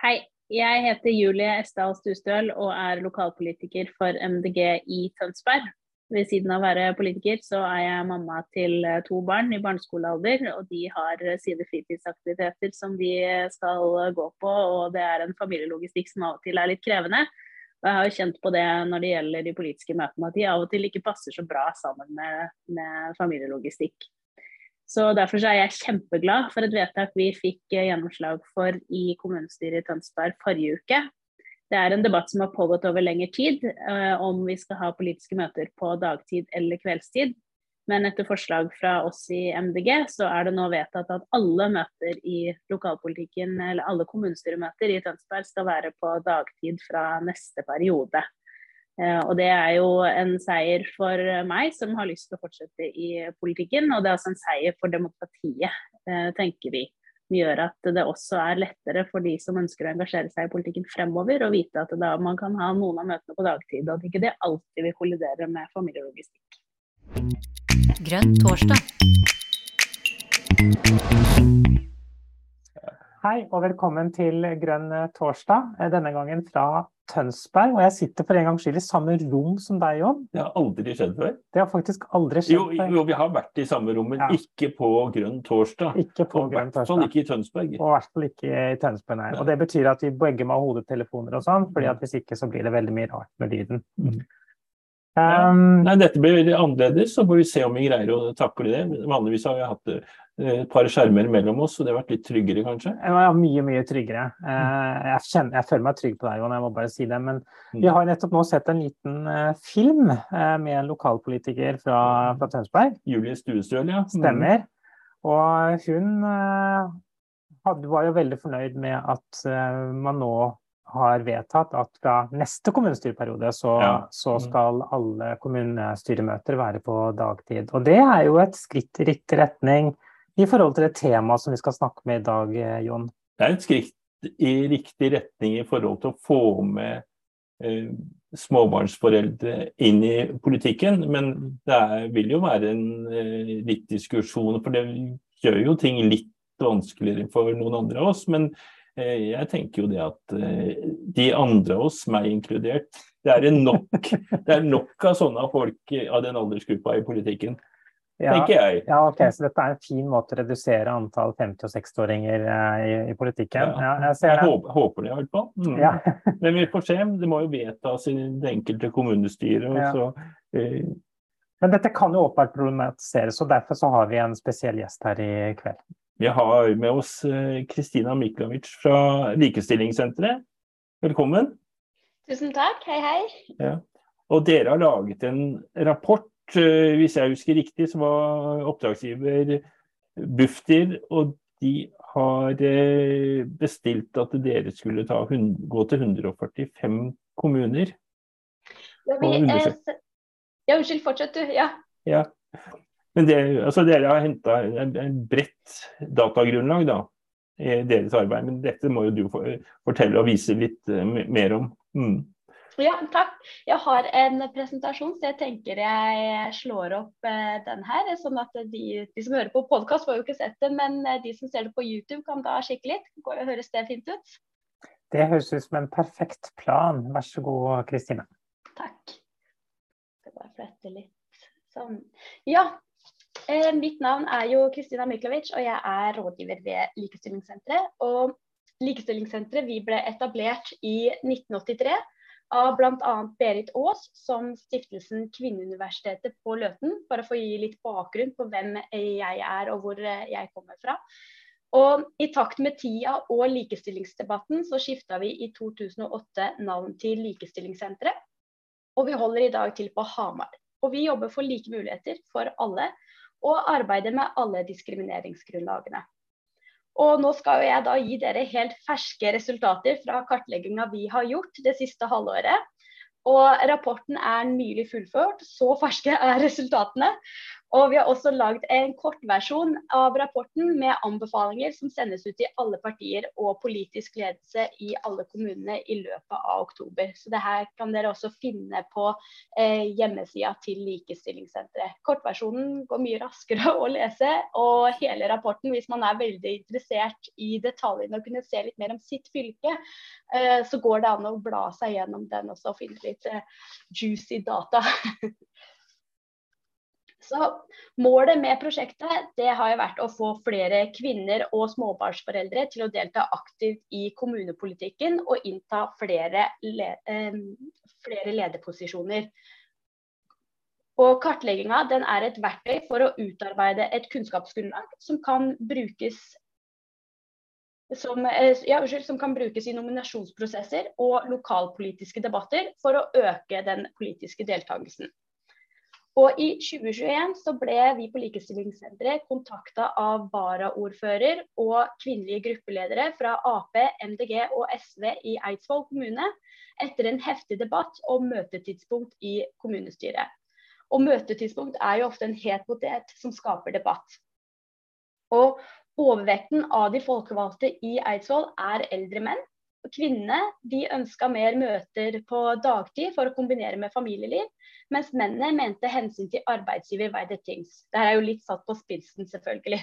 Hei, jeg heter Julie Estahl Stustøl og er lokalpolitiker for MDG i Tønsberg. Ved siden av å være politiker, så er jeg mamma til eh, to barn i barneskolealder. Og de har eh, sine fritidsaktiviteter som de skal gå på, og det er en familielogistikk som av og til er litt krevende. Og jeg har jo kjent på det når det gjelder de politiske møtene, at de av og til ikke passer så bra sammen med, med familielogistikk. Så Derfor er jeg kjempeglad for et vedtak vi fikk eh, gjennomslag for i kommunestyret i Tønsberg forrige uke. Det er en debatt som har pågått over lengre tid, eh, om vi skal ha politiske møter på dagtid eller kveldstid. Men etter forslag fra oss i MDG, så er det nå vedtatt at alle møter i lokalpolitikken, eller alle kommunestyremøter i Tønsberg skal være på dagtid fra neste periode. Eh, og det er jo en seier for meg som har lyst til å fortsette i politikken. Og det er også en seier for demokratiet, eh, tenker vi. Som gjør at det også er lettere for de som ønsker å engasjere seg i politikken fremover, å vite at da man kan ha noen av møtene på dagtid, og at ikke det alltid vil kollidere med familielogistikk. Grønn torsdag. Hei og velkommen til Grønn torsdag, denne gangen fra Tønsberg, og jeg sitter for en gangs skyld i samme rom som deg, Jon. Det har aldri skjedd før. Det har faktisk aldri skjedd før. Jo, vi har vært i samme rom, men ja. ikke på Grønn torsdag. Ikke på og Grønn torsdag. I hvert fall ikke i Tønsberg. Og i hvert fall ikke i Tønsberg, nei. Og det betyr at vi begge må ha hodetelefoner og sånn, fordi at hvis ikke så blir det veldig mye rart med lyden. Mm. Um, ja. Nei, dette blir veldig annerledes, så får vi se om vi greier å takle det. Vanligvis har vi hatt et par skjermer mellom oss, så det har vært litt tryggere, kanskje? Ja, mye, mye tryggere. Eh, jeg, kjenner, jeg føler meg trygg på deg, Jon, jeg må bare si det. Men vi mm. har nettopp nå sett en liten uh, film med en lokalpolitiker fra, fra Tønsberg. Julie Stuestøl, ja. Mm. Stemmer. Og hun hadde, var jo veldig fornøyd med at man nå har vedtatt at fra neste kommunestyreperiode så, ja. så, mm. skal alle kommunestyremøter være på dagtid. Og det er jo et skritt i riktig retning i forhold til det temaet som vi skal snakke med i dag, eh, Jon? Det er et skritt i riktig retning i forhold til å få med eh, småbarnsforeldre inn i politikken. Men det er, vil jo være en eh, litt diskusjon, for det gjør jo ting litt vanskeligere for noen andre av oss. Men eh, jeg tenker jo det at eh, de andre av oss, meg inkludert, det er, nok, det er nok av sånne folk av den aldersgruppa i politikken ja, tenker jeg. Ja, ok, Så dette er en fin måte å redusere antall 50- og 60-åringer eh, i, i, politikken? Ja, jeg, jeg håper, håper, det, i hvert fall. Mm. Ja. Men vi får se. Det må jo vedtas i det enkelte kommunestyret. Ja. Så, eh. Men dette kan jo åpenbart problematiseres, og derfor så har vi en spesiell gjest her i kveld. Vi har med oss eh, Kristina Miklavic fra Likestillingssenteret. Velkommen. Tusen takk. Hei, hei. Ja. Og dere har laget en rapport hvis jeg husker riktig, så var oppdragsgiver Bufdir, og de har eh, bestilt at dere skulle ta, gå til 145 kommuner. Ja, vi, eh, ja unnskyld, fortsett du. Ja. ja. Men det, altså dere har henta en bredt datagrunnlag da, i deres arbeid. Men dette må jo du fortelle og vise litt mer om. Mm. Ja, takk. Jeg har en presentasjon, så jeg tenker jeg slår opp eh, den her. Sånn at de, de som hører på podkast, får jo ikke sett det, men eh, de som ser det på YouTube, kan da kikke litt. Høres det fint ut? Det høres ut som en perfekt plan. Vær så god, Kristine. Takk. Jeg skal bare flette litt sånn. Ja, eh, mitt navn er jo Kristina Miklovic, og jeg er rådgiver ved Likestillingssenteret. Og Likestillingssenteret vi ble etablert i 1983 av bl.a. Berit Aas, som stiftelsen Kvinneuniversitetet på Løten, for å gi litt bakgrunn på hvem jeg er og hvor eh, jeg kommer fra. Og I takt med tida og likestillingsdebatten så skifta vi i 2008 navn til Likestillingssenteret. Og vi holder i dag til på Hamar. Og vi jobber for like muligheter for alle, og arbeider med alle diskrimineringsgrunnlagene. Og nå skal jeg da gi dere helt ferske resultater fra kartlegginga vi har gjort det siste halvåret. Og rapporten er nylig fullført, så ferske er resultatene. Og vi har også lagd en kortversjon av rapporten med anbefalinger som sendes ut til alle partier og politisk ledelse i alle kommunene i løpet av oktober. Så det her kan dere også finne på eh, hjemmesida til Likestillingssenteret. Kortversjonen går mye raskere å lese, og hele rapporten, hvis man er veldig interessert i detaljene og kunne se litt mer om sitt fylke, eh, så går det an å bla seg gjennom den også og finne litt eh, juicy data. Så Målet med prosjektet det har jo vært å få flere kvinner og småbarnsforeldre til å delta aktivt i kommunepolitikken og innta flere, le eh, flere lederposisjoner. Og Kartlegginga er et verktøy for å utarbeide et kunnskapsgrunnlag som kan brukes som, eh, ja, som, kan brukes i nominasjonsprosesser og lokalpolitiske debatter for å øke den politiske deltakelsen. Og I 2021 så ble vi på Likestillingssenteret kontakta av varaordfører og kvinnelige gruppeledere fra Ap, MDG og SV i Eidsvoll kommune etter en heftig debatt om møtetidspunkt i kommunestyret. Og Møtetidspunkt er jo ofte en het potet som skaper debatt. Og Overvekten av de folkevalgte i Eidsvoll er eldre menn. Kvinnene de ønska mer møter på dagtid for å kombinere med familieliv, mens mennene mente hensyn til arbeidsgiver veide tyngst. Dette er jo litt satt på spissen, selvfølgelig.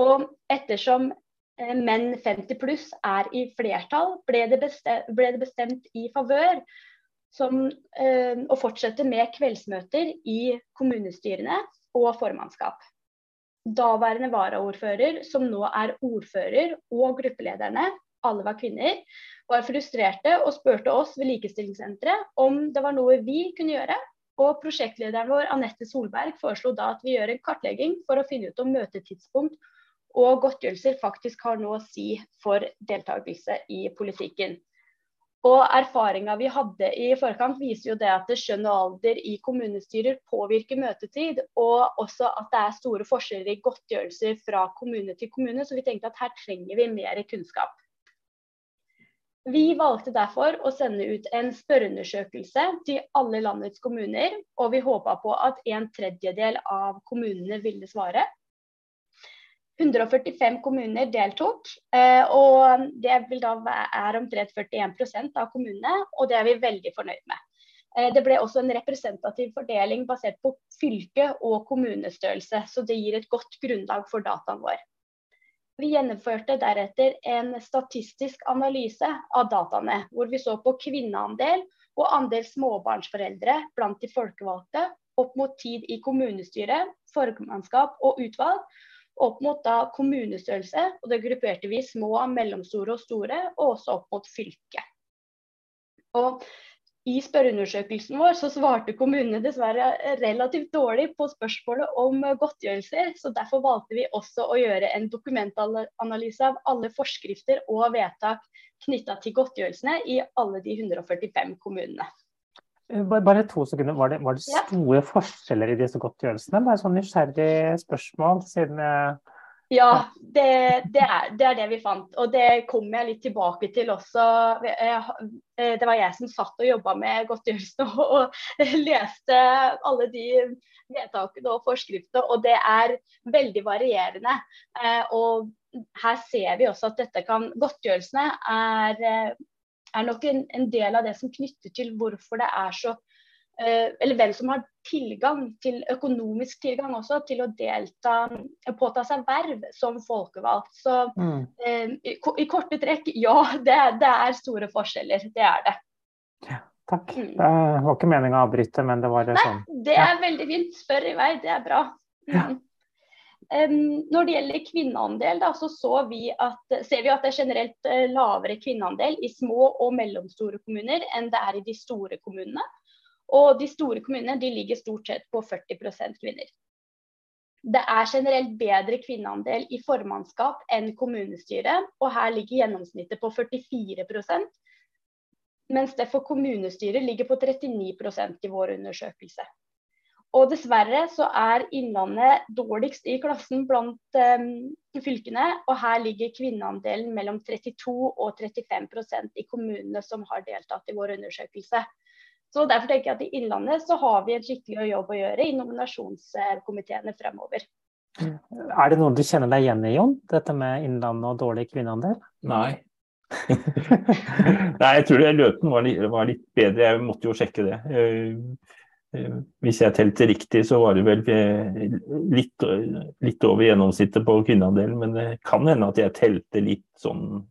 Og ettersom eh, menn 50 pluss er i flertall, ble det bestemt, ble det bestemt i favør eh, å fortsette med kveldsmøter i kommunestyrene og formannskap. Daværende varaordfører, som nå er ordfører, og gruppelederne alle var kvinner, var frustrerte og spurte oss ved Likestillingssenteret om det var noe vi kunne gjøre. Og prosjektlederen vår Anette Solberg foreslo da at vi gjør en kartlegging for å finne ut om møtetidspunkt og godtgjørelser faktisk har noe å si for deltakelse i politikken. Og Erfaringa vi hadde i forkant viser jo det at skjønn og alder i kommunestyrer påvirker møtetid, og også at det er store forskjeller i godtgjørelser fra kommune til kommune. Så vi tenkte at her trenger vi mer kunnskap. Vi valgte derfor å sende ut en spørreundersøkelse til alle landets kommuner, og vi håpa på at en tredjedel av kommunene ville svare. 145 kommuner deltok, eh, og det vil da være omtrent 41 av kommunene, og det er vi veldig fornøyd med. Eh, det ble også en representativ fordeling basert på fylke og kommunestørrelse, så det gir et godt grunnlag for dataen vår. Vi gjennomførte deretter en statistisk analyse av dataene, hvor vi så på kvinneandel og andel småbarnsforeldre blant de folkevalgte opp mot tid i kommunestyre, formannskap og utvalg, opp mot da kommunestørrelse, og det grupperte vi små, mellomstore og store, og også opp mot fylke. Og i spørreundersøkelsen vår så svarte kommunene dessverre relativt dårlig på spørsmålet om godtgjørelser, så derfor valgte vi også å gjøre en dokumentanalyse av alle forskrifter og vedtak knytta til godtgjørelsene i alle de 145 kommunene. Eh, bare to sekunder. Var det, var det store ja. forskjeller i disse godtgjørelsene? Bare sånn nysgjerrig spørsmål, siden jeg ja, det, det, er, det, er, det vi fant. Og det kommer jeg litt tilbake til også. Eh, det var jeg som satt og jobba med godtgjørelsen og leste alle de vedtakene og forskriftene, og det er veldig varierende. Eh, og her ser vi også at dette kan Godtgjørelsene er, er nok en, en del av det som knytter til hvorfor det er så Eh, eller hvem som har tilgang til økonomisk tilgang også til å delta, påta seg verv som folkevalgt. Så mm. eh, i, i, korte trekk, ja, det, det, er store forskjeller. Det er det. Ja, takk. Mm. Det var ikke meninga å avbryte, men det var det Nei, sånn. Det er ja. veldig fint. Spør i vei, det er bra. Mm. Um, når det gjelder kvinneandel, da, så, så vi at, ser vi at det er generelt lavere kvinneandel i små og mellomstore kommuner enn det er i de store kommunene. Og de store kommunene de ligger stort sett på 40% kvinner. Det er generelt bedre kvinneandel i formannskap enn kommunestyret, og her ligger gjennomsnittet på 44% mens det for kommunestyret ligger på 39% i vår undersøkelse. Og dessverre så er Innlandet dårligst i klassen blant um, fylkene, og her ligger kvinneandelen mellom 32 og 35% i kommunene som har deltatt i vår undersøkelse. Så Derfor tenker jeg at i Innlandet så har vi en skikkelig jobb å gjøre i nominasjonskomiteene fremover. Er det noe du kjenner deg igjen i, Jon? Dette med Innlandet og dårlig kvinneandel? Nei. Nei, jeg tror det løten var, var, litt bedre. Jeg måtte jo sjekke det. Eh, eh, hvis jeg telte riktig, så var det vel eh, litt, litt over gjennomsnittet på kvinneandelen. Men det kan hende at jeg telte litt sånn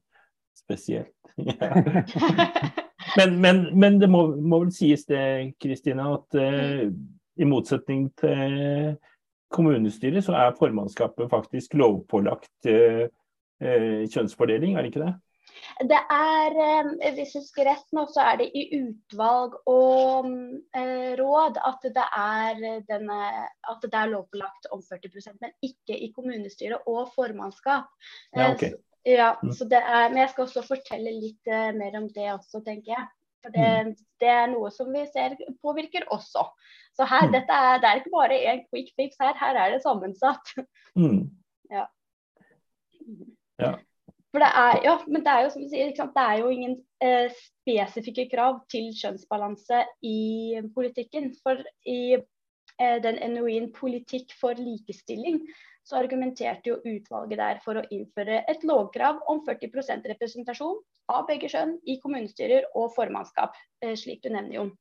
spesielt. men, men, men, det må, må, vel sies det, Kristina, at uh, i motsetning til kommunestyret så er formannskapet faktisk lovpålagt uh, uh, kjønnsfordeling, er det ikke det? Det er, hvis jeg husker rett nå, så er det i utvalg og eh, råd at det, er denne, at det er lovpålagt om 40% men ikke i kommunestyret og formannskap. Ja, okay. Ja, mm. så det er, men jeg skal også fortelle litt uh, mer om det også, tenker jeg. For det, mm. det, er noe som vi ser påvirker også. Så her, mm. dette er, det er ikke bare en quick fix her, her er det sammensatt. Mm. Ja. ja. For det er, ja, men det er jo som du sier, det er jo ingen eh, spesifikke krav til kjønnsbalanse i politikken. For i eh, den NOI-en 'Politikk for likestilling' så argumenterte jo utvalget der for å innføre et lovkrav om 40% representasjon av begge kjønn i kommunestyrer og formannskap, eh, slik du nevner, Jon.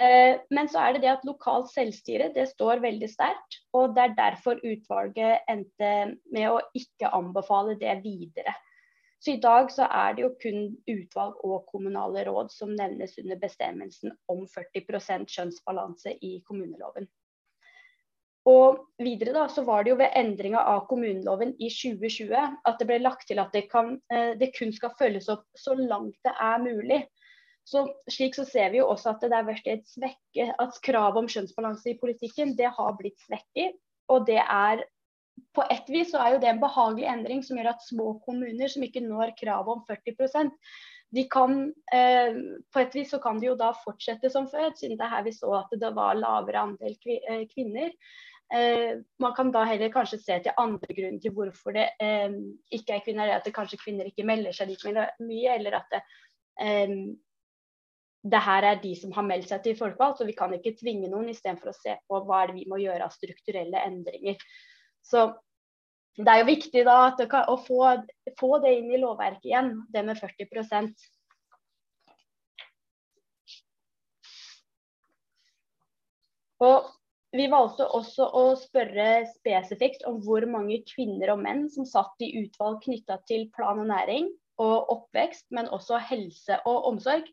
Eh, men så er det det at lokalt selvstyre det står veldig sterkt. Og det er derfor utvalget endte med å ikke anbefale det videre. Så i dag så er det jo kun utvalg og kommunale råd som nevnes under bestemmelsen om 40% kjønnsbalanse i kommuneloven. Og videre da, så var det jo ved endringa av kommuneloven i 2020 at det ble lagt til at det, kan, eh, det, kun skal følges opp så langt det er mulig. Så Slik så ser vi jo også at det er vært et svekke, at kravet om kjønnsbalanse i politikken det har blitt svekket. Og det er på ett vis så er jo det en behagelig endring som gjør at små kommuner som ikke når kravet om 40% de kan, eh, På et vis så kan de jo da fortsette som før, siden det er her vi så at det var lavere andel eh, kvinner. Eh, man kan da heller kanskje se til andre grunner til hvorfor det eh, ikke er kvinner. At det kanskje kvinner ikke melder seg like mye, eller at det, eh, det her er de som har meldt seg til folkevalgt, så vi kan ikke tvinge noen istedenfor å se på hva er det vi må gjøre av strukturelle endringer. Så det er jo viktig da kan, å få, få, det inn i lovverket igjen, det med 40% Og vi valgte også å spørre spesifikt om hvor mange kvinner og menn som satt i utvalg knytta til plan og næring og oppvekst, men også helse og omsorg.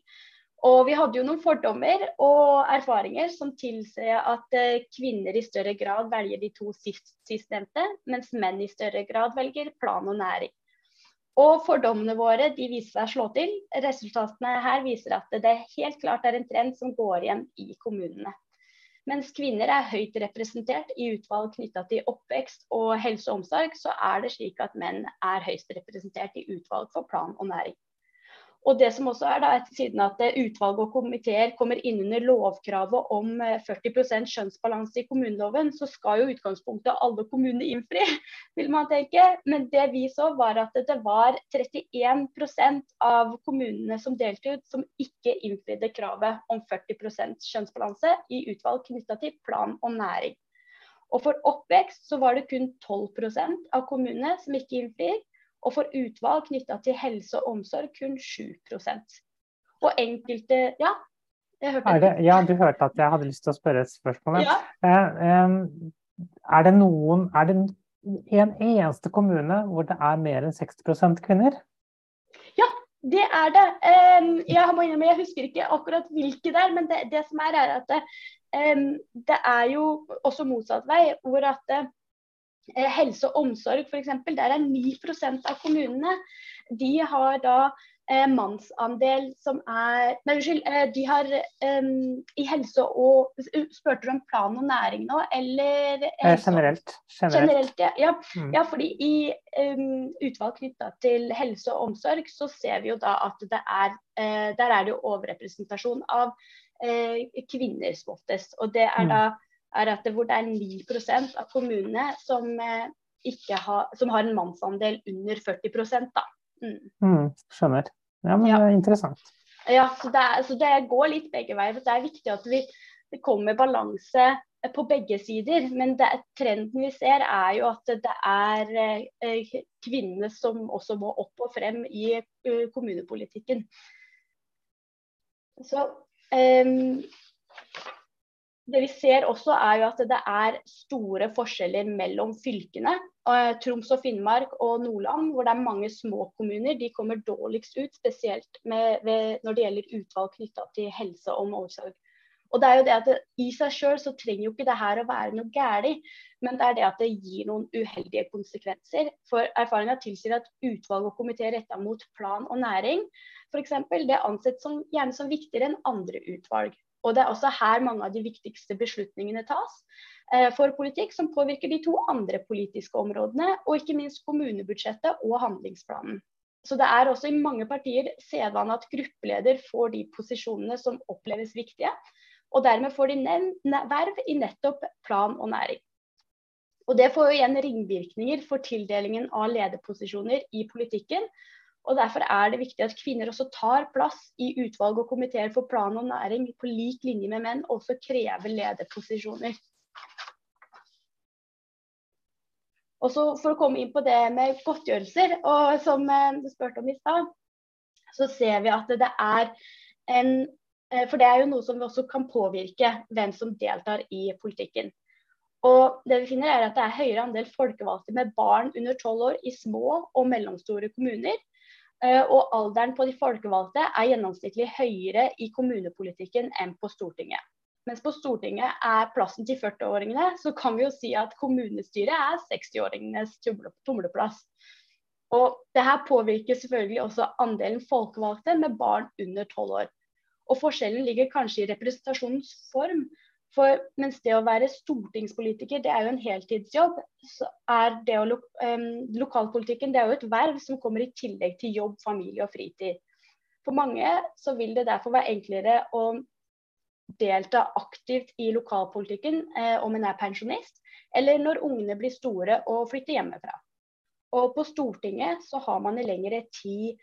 Og vi hadde jo noen fordommer og erfaringer som tilsier at eh, kvinner i større grad velger de to sist, sistnevnte, mens menn i større grad velger plan og næring. Og fordommene våre de viser seg å slå til. Resultatene her viser at det helt klart er en trend som går igjen i kommunene. Mens kvinner er høyt representert i utvalg knytta til oppvekst og helse og omsorg, så er det slik at menn er høyst representert i utvalg for plan og næring. Og det som også er da, Siden at utvalg og komiteer kommer inn under lovkravet om 40 eh, kjønnsbalanse i kommuneloven, så skal jo utgangspunktet alle kommunene innfri, vil man tenke. Men det vi så var at det var 31% av kommunene som delte som ikke innfridde kravet om 40% kjønnsbalanse i utvalg knytta til plan og næring. Og for oppvekst så var det kun 12% av kommunene som ikke innfrir. Og for utvalg knytta til helse og omsorg kun 7% Og enkelte Ja, jeg hørte det, Ja, du hørte at jeg hadde lyst til å spørre et spørsmål. Ja. Eh, er det noen Er det en eneste kommune hvor det er mer enn 60% kvinner? Ja, det er det. Jeg må innrømme, jeg husker ikke akkurat hvilke det er, men det, det som er, er at det, det er jo også motsatt vei. hvor at helse og omsorg f.eks. Der er 9% av kommunene de har da eh, mannsandel som er Nei, unnskyld. Eh, de har um, i helse og Spurte du om plan og næring nå, eller eh, Generelt. Generelt, generelt ja. Ja, mm. ja. fordi i um, utvalg knytta til helse og omsorg, så ser vi jo da at det er eh, Der er det jo overrepresentasjon av eh, kvinner som oftest. Og det er mm. Er at det, hvor det er 9 av kommunene som, eh, har, som, har, en mannsandel under 40% da. Mm. Mm, skjønner. Ja, men ja. det er interessant. Ja, så det, er, så det, går litt begge veier. Det er viktig at vi, det kommer balanse på begge sider. Men det, trenden vi ser, er jo at det er eh, kvinnene som også må opp og frem i uh, kommunepolitikken. Så um, det vi ser også er jo at det er store forskjeller mellom fylkene. Eh, Troms og Finnmark og Nordland, hvor det er mange små kommuner, de kommer dårligst ut. Spesielt med, ved, når det gjelder utvalg knytta til helse og omsorg. Og det er jo det at det, I seg sjøl så trenger jo ikke det her å være noe galt, men det er det at det gir noen uheldige konsekvenser. For erfaringa tilsier at utvalg og komiteer retta mot plan og næring f.eks. det anses som, gjerne som viktigere enn andre utvalg. Og det er også her mange av de viktigste beslutningene tas eh, for politikk som påvirker de to andre politiske områdene, og ikke minst kommunebudsjettet og handlingsplanen. Så det er også i mange partier sedvane at gruppeleder får de posisjonene som oppleves viktige, og dermed får de verv i nettopp plan og næring. Og Det får jo igjen ringvirkninger for tildelingen av lederposisjoner i politikken, og Derfor er det viktig at kvinner også tar plass i utvalg og komiteer for plan og næring på lik linje med menn, og også krever lederposisjoner. Og så For å komme inn på det med godtgjørelser, og som eh, du spurte om i stad, så ser vi at det er en eh, For det er jo noe som også kan påvirke hvem som deltar i politikken. Og det vi finner er at Det er høyere andel folkevalgte med barn under tolv år i små og mellomstore kommuner og alderen på de folkevalgte er gjennomsnittlig høyere i kommunepolitikken enn på Stortinget. Mens på Stortinget er plassen til 40-åringene, så kan vi jo si at kommunestyret er 60-åringenes tumleplass. Og det her påvirker selvfølgelig også andelen folkevalgte med barn under 12 år. Og forskjellen ligger kanskje i representasjonens form, for mens det å være stortingspolitiker det er jo en heltidsjobb, så er det å, um, lokalpolitikken det er jo et verv som kommer i tillegg til jobb, familie og fritid. For mange så vil det derfor være enklere å delta aktivt i lokalpolitikken eh, om en er pensjonist, eller når ungene blir store og flytter hjemmefra. Og på Stortinget så har man i lengre tid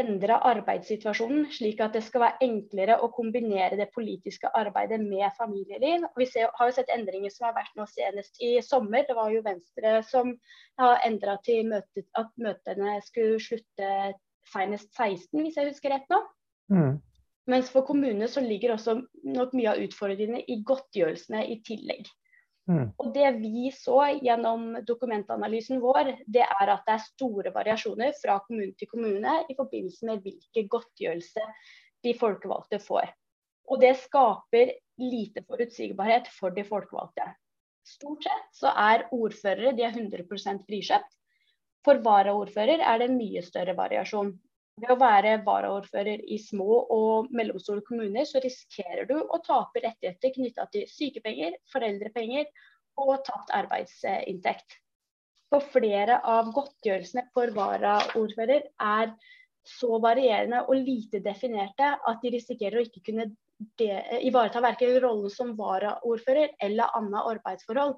endre arbeidssituasjonen, slik at det skal være enklere å kombinere det politiske arbeidet med familieliv. Vi ser, har jo sett endringer som har vært nå senest i sommer. Det var jo Venstre som har endra til møtet, at møtene skulle slutte senest 16, hvis jeg husker rett nå. Mm. Mens for kommunene så ligger også nok mye av utfordringene i godtgjørelsene i tillegg. Mm. Og Det vi så gjennom dokumentanalysen vår, det er at det er store variasjoner fra kommune til kommune i forbindelse med hvilken godtgjørelse de folkevalgte får. Og Det skaper lite forutsigbarhet for de folkevalgte. Stort sett så er ordførere de er 100% frikjøpt. For varaordfører er det mye større variasjon. Ved å være varaordfører i små og mellomstore kommuner, så risikerer du å tape rettigheter knytta til sykepenger, foreldrepenger og tapt arbeidsinntekt. For flere av godtgjørelsene for varaordfører er så varierende og lite definerte at de risikerer å ikke kunne ivareta verken rollen som varaordfører eller annet arbeidsforhold.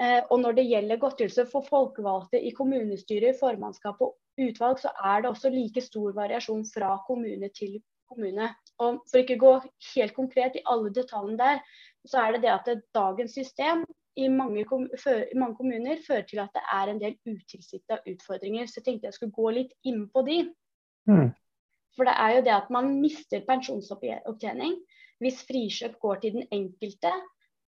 Eh, og når det gjelder godtgjørelse for folkevalgte i kommunestyret, formannskap og utvalg, så er det også like stor variasjon fra kommune til kommune. Og For ikke å gå helt konkret i alle detaljene der, så er det det at dagens system i mange, i mange, kommuner fører til at det er en del utilsikta utfordringer. Så jeg tenkte jeg skulle gå litt inn på de. Mm. For det er jo det at man mister pensjonsopptjening hvis frikjøp går til den enkelte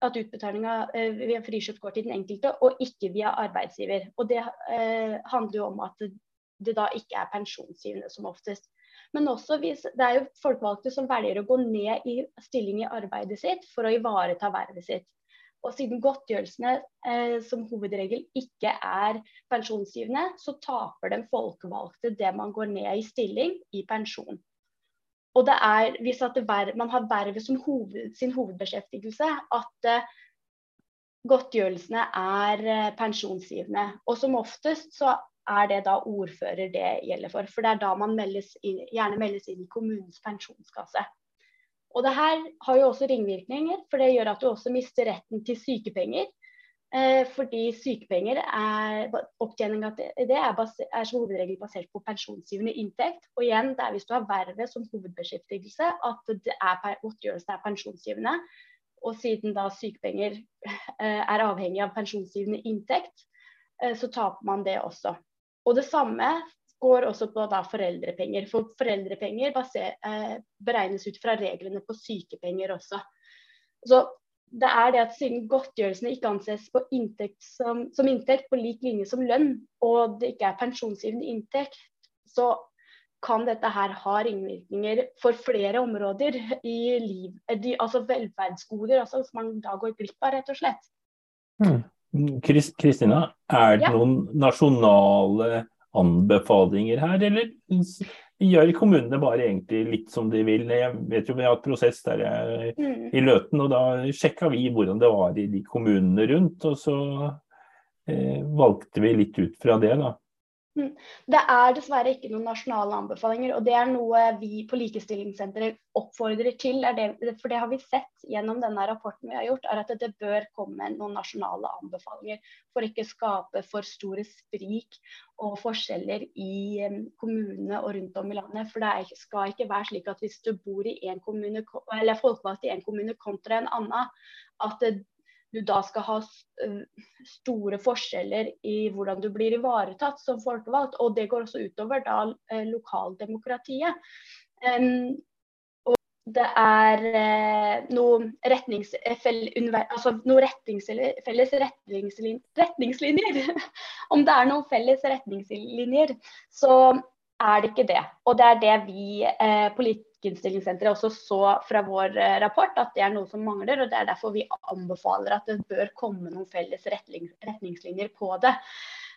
at utbetalinga eh, via frikjøp går til den enkelte, og ikke via arbeidsgiver. Og Det eh, handler jo om at det da ikke er pensjonsgivende som oftest. Men også hvis det er jo folkevalgte som velger å gå ned i stilling i arbeidet sitt for å ivareta vervet sitt. Og siden godtgjørelsene eh, som hovedregel ikke er pensjonsgivende, så taper den folkevalgte det man går ned i stilling i pensjon. Og det er hvis verv, man har vervet som hoved, sin hovedbeskjeftigelse, at eh, godtgjørelsene er eh, pensjonsgivende. Og som oftest så er det da ordfører det gjelder for. For det er da man meldes inn, gjerne meldes inn i kommunens pensjonskasse. Og det her har jo også ringvirkninger, for det gjør at du også mister retten til sykepenger. Eh, fordi sykepenger er opptjening av det er, er som hovedregel basert på pensjonsgivende inntekt. Og igjen, det er hvis du har vervet som hovedbeskjeftigelse at det er godtgjørelsen er pensjonsgivende. Og siden da sykepenger eh, er avhengig av pensjonsgivende inntekt, eh, så taper man det også. Og det samme går også på da foreldrepenger. For foreldrepenger baser, beregnes ut fra reglene på sykepenger også. Så det er det at siden godtgjørelsene ikke anses inntekt som, som, inntekt på lik linje som lønn, og det ikke er pensjonsgivende inntekt, så kan dette her ha ringvirkninger for flere områder i liv, de, altså velferdsgoder altså, som man da går glipp av, rett og slett. Hmm. Kristina, er det ja. noen nasjonale anbefalinger her, eller gjør kommunene bare egentlig litt som de vil. Jeg vet jo vi har et prosess der jeg mm. i Løten, og da sjekka vi hvordan det var i de kommunene rundt. Og så eh, valgte vi litt ut fra det, da. Mm. Det er dessverre ikke noen nasjonale anbefalinger, og det er noe vi på Likestillingssenteret oppfordrer til. For det har vi sett gjennom denne rapporten vi har gjort, er at det bør komme noen nasjonale anbefalinger for ikke skape for store sprik og forskjeller i kommunene og rundt om i landet. For det skal ikke være slik at hvis du bor i en kommune, eller folkevalgt i en kommune kontra en annen, at du da skal ha eh, store forskjeller i hvordan du blir ivaretatt som folkevalgt. Og det går også utover da eh, lokaldemokratiet. Um, og det er uh, noen, retnings, altså noe felles retningslin retningslinjer. Om det er noen felles retningslinjer, så er det ikke det. Og det er det vi eh, Politikkinnstillingssenteret også så fra vår eh, rapport, at det er noe som mangler. og Det er derfor vi anbefaler at det bør komme noen felles retningslinjer på det.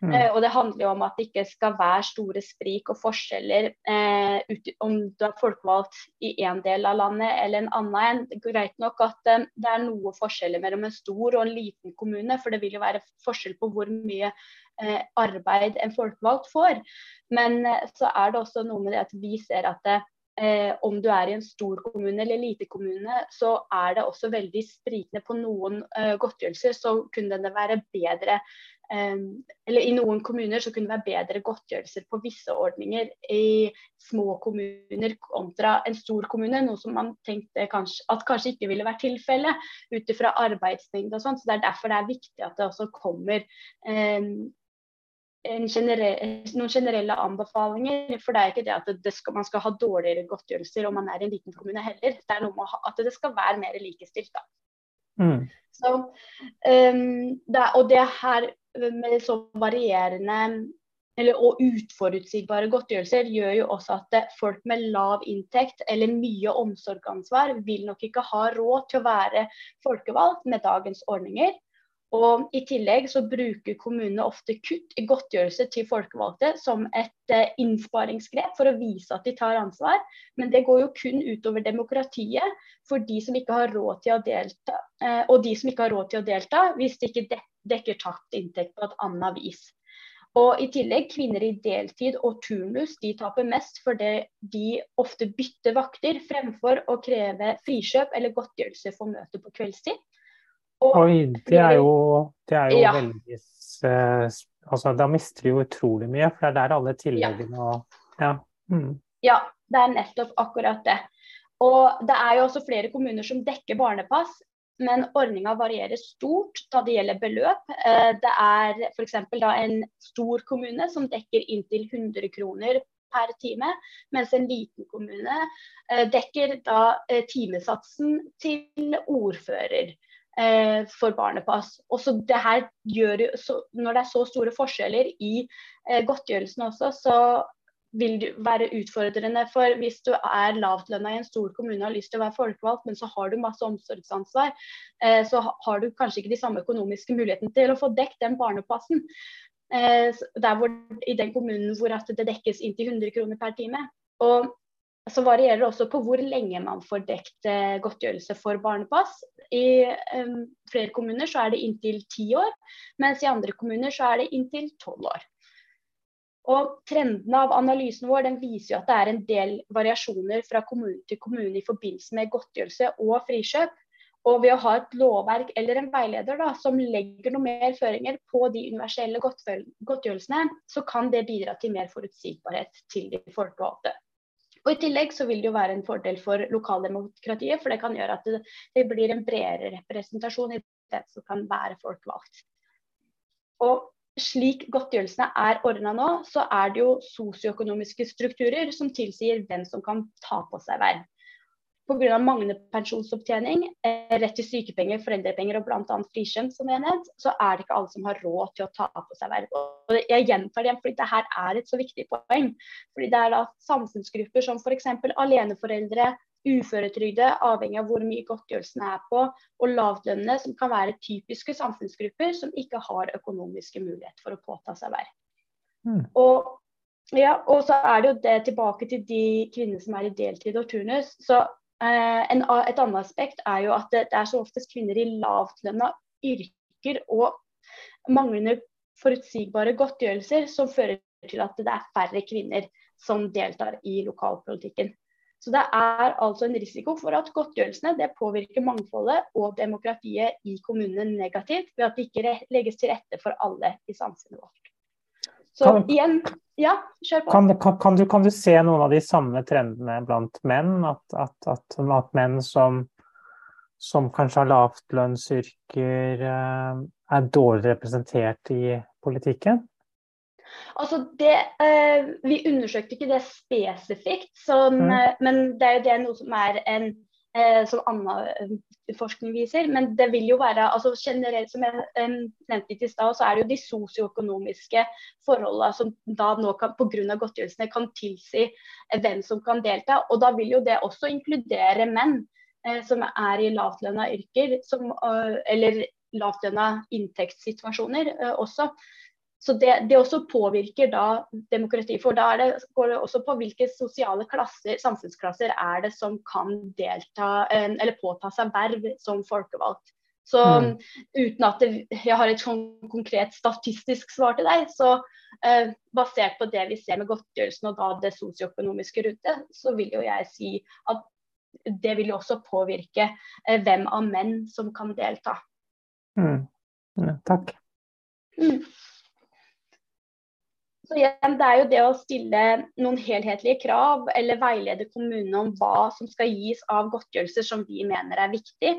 Mm. Eh, og Det handler jo om at det ikke skal være store sprik og forskjeller eh, ut, om du er folkevalgt i én del av landet eller en annen. Det er greit nok at eh, det er noe forskjeller mellom en stor og en liten kommune, for det vil jo være forskjell på hvor mye eh, arbeid en folkevalgt får. Men så er det også noe med det at vi ser at det, eh, om du er i en stor kommune eller lite kommune, så er det også veldig sprikende på noen eh, godtgjørelser. Så kunne det være bedre eh, eller I noen kommuner så kunne det være bedre godtgjørelser på visse ordninger i små kommuner kontra en stor kommune, noe som man tenkte kanskje, at kanskje ikke ville vært tilfellet ut ifra arbeidsmengde og sånn. Så det er derfor det er viktig at det også kommer eh, generell, noen generelle anbefalinger. For det er ikke det at det skal, man skal ha dårligere godtgjørelser om man er i en liten kommune heller. Det er noe med at det skal være mer likestilt. da. Mm. Så, um, det, og det her med så varierende eller, og uforutsigbare godtgjørelser gjør jo også at folk med lav inntekt eller mye omsorgsansvar vil nok ikke ha råd til å være folkevalgt med dagens ordninger. Og I tillegg så bruker kommunene ofte kutt i godtgjørelse til folkevalgte som et eh, innsparingsgrep for å vise at de tar ansvar. Men det går jo kun utover demokratiet for de som ikke har råd til å delta, eh, og de som ikke har råd til å delta hvis de ikke dekker tapt inntekt på et annet vis. Og i tillegg, kvinner i deltid og turnus de taper mest fordi de ofte bytter vakter fremfor å kreve frikjøp eller godtgjørelse for møte på kveldstid. Oi, det er jo, det er jo ja. veldig eh, altså, Da mister du jo utrolig mye, for det er der alle tilleggene og ja. Mm. ja, det er nettopp akkurat det. Og det er jo også flere kommuner som dekker barnepass, men ordninga varierer stort da det gjelder beløp. Eh, det er f.eks. en stor kommune som dekker inntil 100 kroner per time, mens en liten kommune eh, dekker da timesatsen til ordfører eh, for barnepass. Også det her gjør, så, når det er så store forskjeller i eh, godtgjørelsen også, så vil det være utfordrende. For hvis du er lavtlønna i en stor kommune og har lyst til å være folkevalgt, men så har du masse omsorgsansvar, eh, så har du kanskje ikke de samme økonomiske mulighetene til å få dekket den barnepassen. Eh, hvor, I den kommunen hvor det dekkes inntil 100 kroner per time. Og så varierer også på hvor lenge man får dekt eh, godtgjørelse for barnepass. I um, flere kommuner så er det inntil ti år, mens i andre kommuner så er det inntil tolv år. Og Trendene av analysen vår den viser jo at det er en del variasjoner fra kommune til kommune i forbindelse med godtgjørelse og frikjøp. Og ved å ha et lovverk eller en veileder da, som legger noe mer føringer på de universelle godtgjørelsene, så kan det bidra til mer forutsigbarhet til de folkevalgte. Og I tillegg så vil det jo være en fordel for lokaldemokratiet, for det kan gjøre at det, det blir en bredere representasjon i det som kan være folkevalgt. Og slik godtgjørelsene er ordna nå, så er det jo sosioøkonomiske strukturer som tilsier hvem som kan ta på seg verv pga. manglende pensjonsopptjening, eh, rett til sykepenger, foreldrepenger og bl.a. frikjønn, som nevnt, så er det ikke alle som har råd til å ta på seg verv. Og jeg gjentar det fordi dette er et så viktig poeng. Fordi det er da samfunnsgrupper som f.eks. aleneforeldre, uføretrygde, avhengig av hvor mye godtgjørelsen er på, og lavtlønnede, som kan være typiske samfunnsgrupper som ikke har økonomiske muligheter for å påta seg verv. Mm. Og ja, og så er det jo det tilbake til de kvinnene som er i deltid og turnus. Så en, et annet aspekt er jo at det, det er så oftest kvinner i lavtlønna yrker og manglende forutsigbare godtgjørelser som fører til at det er færre kvinner som deltar i lokalpolitikken. Så Det er altså en risiko for at godtgjørelsene påvirker mangfoldet og demokratiet i kommunene negativt, ved at det ikke legges til rette for alle i samfunnet vårt. Så kan, igjen, ja, kjør på. Kan, kan, kan, du, kan, du, se noen av de samme trendene blant menn? At, at, at, at menn som, som, kanskje har lavtlønnsyrker, eh, er dårlig representert i politikken? Altså det, eh, Vi undersøkte ikke det spesifikt, sånn, mm. Eh, men det er jo det noe som er en eh, som annen eh, forskning viser. Men det vil jo være altså generelt, som jeg nevnte nevnte i stad, så er det jo de sosioøkonomiske forholdene som da nå kan, pga. godtgjørelsene kan tilsi eh, hvem som kan delta. Og da vil jo det også inkludere menn eh, som er i lavtlønna yrker, som, eh, eller lavtlønna inntektssituasjoner også. Så det, det, også påvirker da demokrati. For da det, går det også på hvilke sosiale klasser, samfunnsklasser er det som kan delta eh, eller påta seg verv som folkevalgt. Så mm. uten at det, jeg har et sånn konkret statistisk svar til deg, så eh, basert på det vi ser med godtgjørelsen og da det sosioøkonomiske rundt så vil jo jeg si at det vil jo også påvirke eh, hvem av menn som kan delta. Mm. Ja, takk. Mm. Så igjen, Det er jo det å stille noen helhetlige krav eller veilede kommunene om hva som skal gis av godtgjørelser som vi mener er viktig.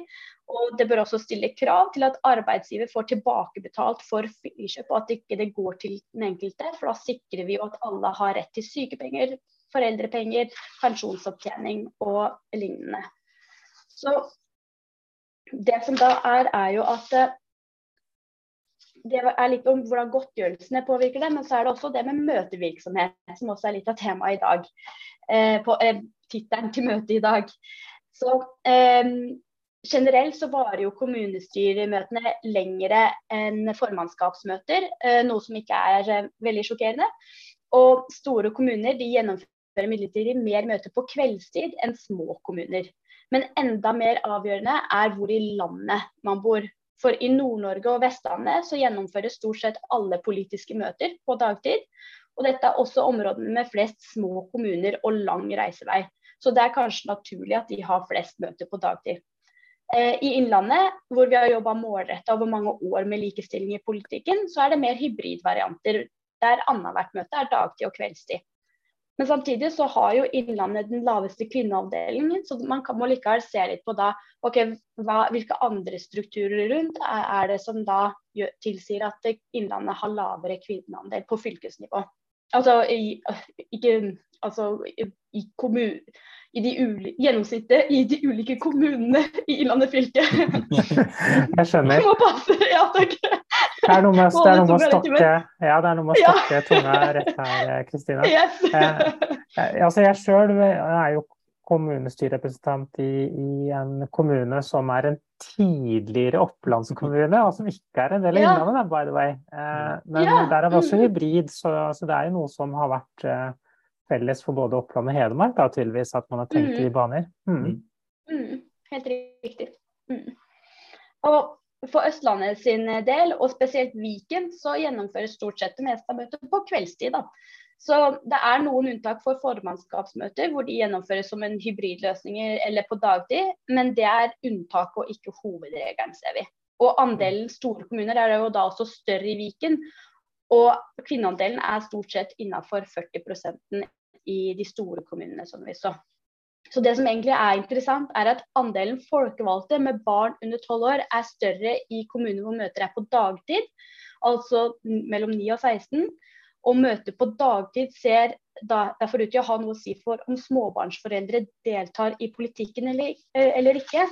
Og Det bør også stille krav til at arbeidsgiver får tilbakebetalt for frikjøp, og at det ikke går til den enkelte. For da sikrer vi jo at alle har rett til sykepenger, foreldrepenger, pensjonsopptjening og lignende. Så det som da er, er jo at det er litt om hvordan godtgjørelsene påvirker det, men så er det også det med møtevirksomhet, som også er litt av temaet i dag. Eh, på eh, tittelen til møtet i dag. Så eh, Generelt så varer jo kommunestyremøtene lengre enn formannskapsmøter, eh, noe som ikke er eh, veldig sjokkerende. Og store kommuner de gjennomfører midlertidig mer møter på kveldstid enn små kommuner. Men enda mer avgjørende er hvor i landet man bor. For i Nord-Norge og Vestlandet så gjennomføres stort sett alle politiske møter på dagtid. Og dette er også områdene med flest små kommuner og lang reisevei. Så det er kanskje naturlig at de har flest møter på dagtid. Eh, I Innlandet, hvor vi har jobba målretta over mange år med likestilling i politikken, så er det mer hybridvarianter der annethvert møte er dagtid og kveldstid. Men samtidig så har jo Innlandet den laveste kvinneavdelingen, så man kan, må likevel se litt på da ok, hva, hvilke andre strukturer rundt er, er det som da gjør, tilsier at Innlandet har lavere kvinneandel på fylkesnivå. Altså i, ikke, altså, i, kommun, i de uli, gjennomsnittet i de ulike kommunene i Innlandet fylke. Jeg skjønner. Må passe, ja takk. Det er noe med, det noe med å stokke, ja, det er noe med å stokke tunga rett her, Kristina. Yes. Eh, eh, altså jeg sjøl er jo kommunestyrerepresentant i, i, en kommune som er en tidligere opplandskommune, og som ikke er en del av ja. Innlandet, by the way. Eh, men ja. der er det også mm. hybrid, så, så, det er jo noe som har vært eh, felles for både Oppland og Hedmark, da, tydeligvis, at man har tenkt mm. i baner. Mm. Mm. Helt riktig. Mm. Og for Østlandet sin del, og spesielt Viken, så gjennomføres stort sett det meste av møtet på kveldstid. da. Så det er noen unntak for formannskapsmøter hvor de gjennomføres som en hybridløsning eller på dagtid, men det er unntak og ikke hovedregelen, ser vi. Og andelen store kommuner er jo da også større i Viken. Og kvinneandelen er stort sett innafor 40% i de store kommunene, som vi så. Så det som egentlig er interessant, er at andelen folkevalgte med barn under 12 år er større i kommuner hvor møter er på dagtid, altså mellom 9 og 16 og møter på dagtid ser derfor ut til å ha noe å si for om småbarnsforeldre deltar i politikken eller, eh, eller ikke.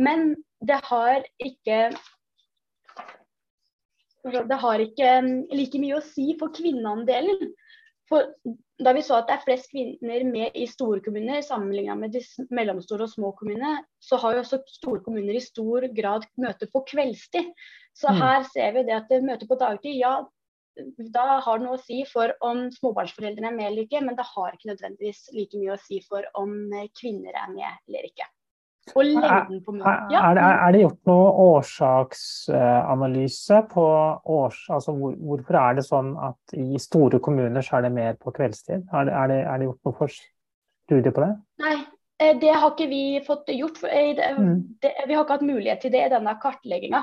Men det har ikke det har ikke mm, like mye å si for kvinneandelen. For da vi så at det er flest kvinner med i store kommuner sammenlignet med de mellomstore og små kommunene, så har jo også store kommuner i stor grad møte på kveldstid. Så mm. her ser vi det at møte på dagtid, ja da har det noe å si for om småbarnsforeldrene er med eller ikke, men det har ikke nødvendigvis like mye å si for om kvinner er med eller ikke. Og lengden på ja. er, er, det gjort noe årsaksanalyse på års, altså hvor, hvorfor er det sånn at i store kommuner så er det mer på kveldstid? Er er det, er det gjort noe for studie på det? Nei, Eh, det har ikke vi fått gjort. Det, mm. Det, vi har ikke hatt mulighet til det i denne kartlegginga.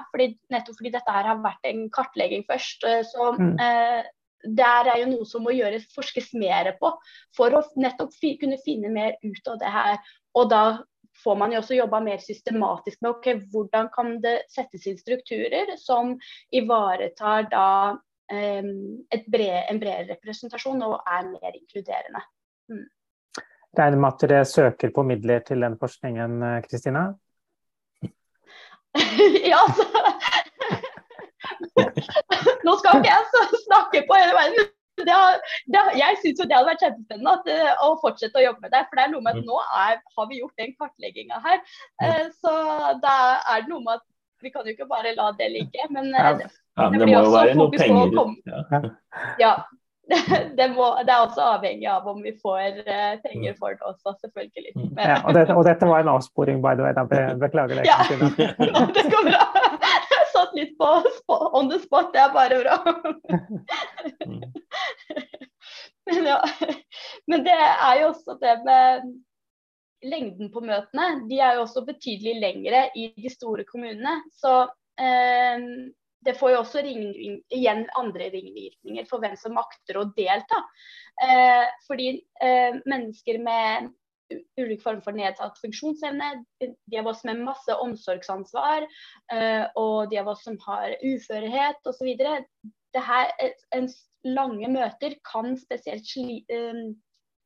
Nettopp fordi dette her har vært en kartlegging først. Eh, så mm. eh, der er jo noe som må gjøres, forskes mer på for å nettopp kunne finne mer ut av det her. Og da får man jo også jobba mer systematisk med okay, hvordan kan det settes inn strukturer som ivaretar da eh, bred, en bredere representasjon og er mer inkluderende. Mm. Regner med at dere søker på midler til den forskningen, eh, Kristina? ja, altså Nå skal ikke jeg snakke på hele veien. Det har, det, jeg syns det hadde vært kjempespennende at, eh, å fortsette å jobbe med det. For det er noe med at nå er, har vi gjort den kartlegginga her. Eh, så da er det noe med at vi kan jo ikke bare la det ligge. Men, ja, det, det, det må jo være noe penger. Ja. ja. det, må, det, er også avhengig av om vi får uh, penger for det også, selvfølgelig. Men... Ja, og, dette, og, dette, var en avsporing, by the way. Da beklager det. Ja, det går bra. Satt litt på on the spot, det er bare bra. Men, ja. Men det er jo også det med lengden på møtene. De er jo også betydelig lengre i de store kommunene. Så eh, det får jo også ring, igjen andre ringvirkninger for hvem som makter å delta. Eh, fordi eh, mennesker med ulik form for nedsatt funksjonsevne, de av oss med masse omsorgsansvar eh, og de av oss som har uførhet osv. Her, lange møter kan spesielt sli, eh,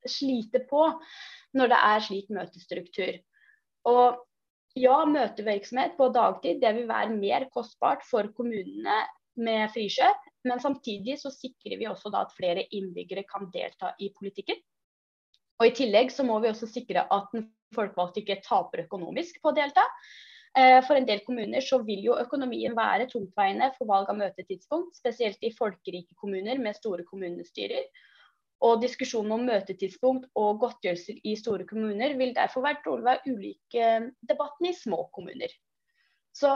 slite på når det er slik møtestruktur. Og ja, møtevirksomhet på dagtid det vil være mer kostbart for kommunene med frikjøp. Men samtidig så sikrer vi også da at flere innbyggere kan delta i politikken. Og I tillegg så må vi også sikre at den folkevalgte ikke taper økonomisk på å delta. Eh, for en del kommuner så vil jo økonomien være tungtveiende for valg av møtetidspunkt, spesielt i folkerike kommuner med store kommunestyrer. Og diskusjonen om møtetidspunkt og godtgjørelser i store kommuner vil derfor være trolig være ulike debatten i små kommuner. Så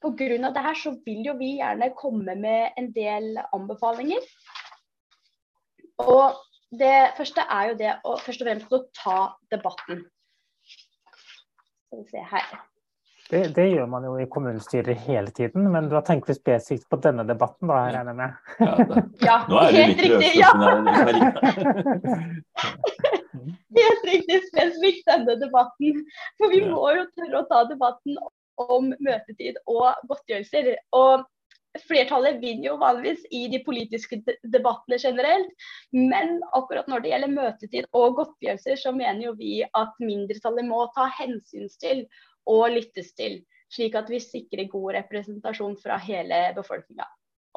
pga. det her så vil jo vi gjerne komme med en del anbefalinger. Og det første er jo det å først og fremst å ta debatten. Skal vi se her. Det, det, gjør man jo i kommunestyret hele tiden, men da tenker vi spesifikt på denne debatten, da, jeg regner med? Ja, det, ja helt riktig. Ja. helt riktig, spesifikt denne debatten. For vi må jo tørre å ta debatten om møtetid og godtgjørelser. Og flertallet vinner jo vanligvis i de politiske debattene generelt, men akkurat når det gjelder møtetid og godtgjørelser, så mener jo vi at mindretallet må ta hensyn til og lyttes til, slik at vi sikrer god representasjon fra hele befolkninga.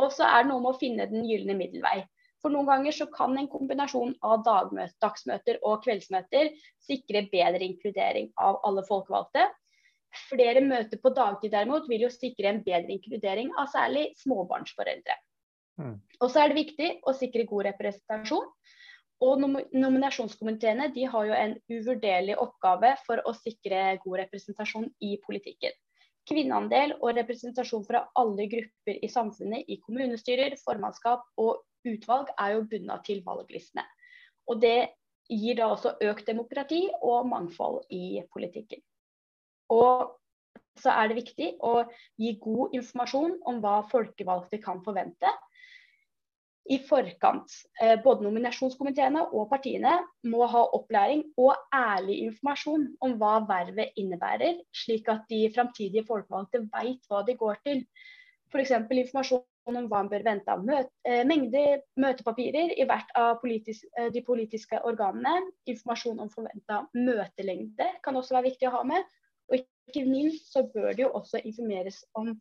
Og så er det noe med å finne den gylne middelvei. For noen ganger så kan en kombinasjon av dagsmøter og kveldsmøter sikre bedre inkludering av alle folkevalgte. Flere møter på dagtid derimot vil jo sikre en bedre inkludering av særlig småbarnsforeldre. Mm. Og så er det viktig å sikre god representasjon. Og Nominasjonskomiteene de har jo en uvurderlig oppgave for å sikre god representasjon i politikken. Kvinneandel og representasjon fra alle grupper i samfunnet i kommunestyrer, formannskap og utvalg er jo bundet til valglistene. Og det gir da også økt demokrati og mangfold i politikken. Og så er det viktig å gi god informasjon om hva folkevalgte kan forvente i forkant. Eh, både nominasjonskomiteene og partiene må ha opplæring og ærlig informasjon om hva vervet innebærer, slik at de framtidige folkevalgte vet hva de går til. F.eks. informasjon om hva man bør vente av møte, eh, mengde møtepapirer i hvert av politis, eh, de politiske organene. Informasjon om forventa møtelengde kan også være viktig å ha med. Ikke minst så bør det jo også informeres om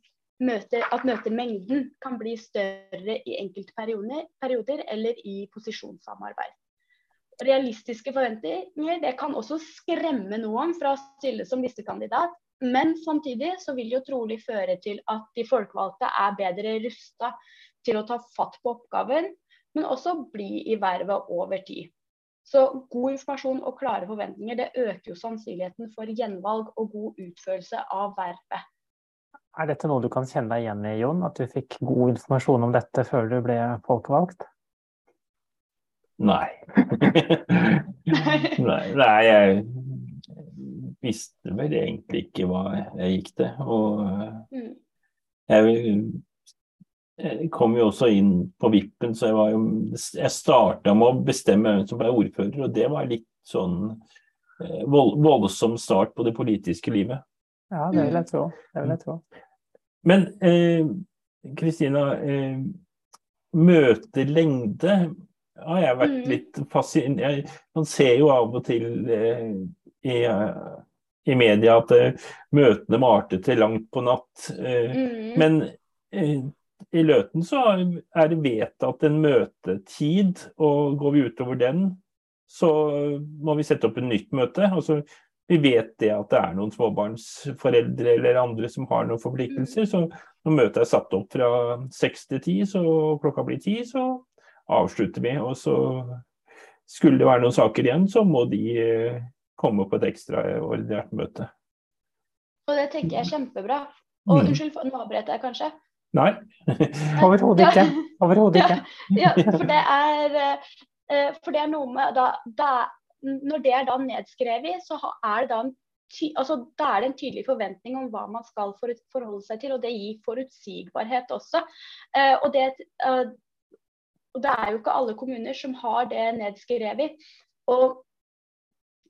møter, at møtemengden kan bli større i enkelte perioder eller i posisjonssamarbeid. Realistiske forventninger det kan også skremme noen fra å stille som listekandidat, men samtidig så vil det jo trolig føre til at de folkevalgte er bedre rusta til å ta fatt på oppgaven, men også bli i vervet over tid. Så god informasjon og klare forventninger det øker jo sannsynligheten for gjenvalg og god utførelse av vervet. Er dette noe du kan kjenne deg igjen i, Jon? At du fikk god informasjon om dette før du ble folkevalgt? Nei. nei, nei, jeg visste vel egentlig ikke hva jeg gikk til. Og mm. jeg, jeg kom jo også inn på vippen, så jeg var jo Jeg starta med å bestemme hvem som ble ordfører, og det var litt sånn eh, voldsom start på det politiske livet. Ja, det vil jeg tro. Det vil jeg tro. Men eh, Kristina, eh, møtelengde har jeg vært mm. litt fascinert Man ser jo av og til eh, i, i, media at eh, møtene må til langt på natt. Eh, mm. Men eh, i Løten så er det vedtatt en møtetid, og går vi utover den, så må vi sette opp et nytt møte. Altså, vi vet det at det er noen småbarnsforeldre eller andre som har noen forpliktelser. Så når møtet er satt opp fra seks til ti, så klokka blir ti, så avslutter vi. Og så skulle det være noen saker igjen, så må de eh, komme på et ekstraordinært møte. Og det tenker jeg er kjempebra. Og mm. unnskyld, nå avbrøt jeg kanskje? Nei. Overhodet ikke. Overhodet ikke. Ja, ja, for det er eh, for det er noe med da, da når det er da nedskrevet, så er det da en altså, da er det en tydelig forventning om hva man skal forholde seg til, og det gir forutsigbarhet også. Uh, og, det, og, det, er jo ikke alle kommuner som har det nedskrevet. Og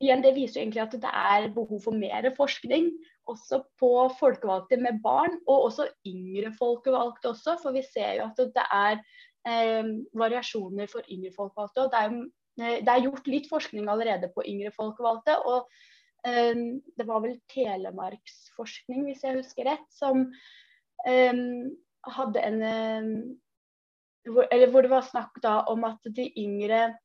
igjen, det viser egentlig at det er behov for mer forskning, også på folkevalgte med barn, og også yngre folkevalgte også. For vi ser jo at det er eh, variasjoner for yngre folkevalgte. og det er Eh, det er gjort litt forskning allerede på yngre folkevalgte. og eh, Det var vel Telemarksforskning, hvis jeg husker rett, som eh, hadde en um, hvor, Eller hvor det var snakk da om at de yngre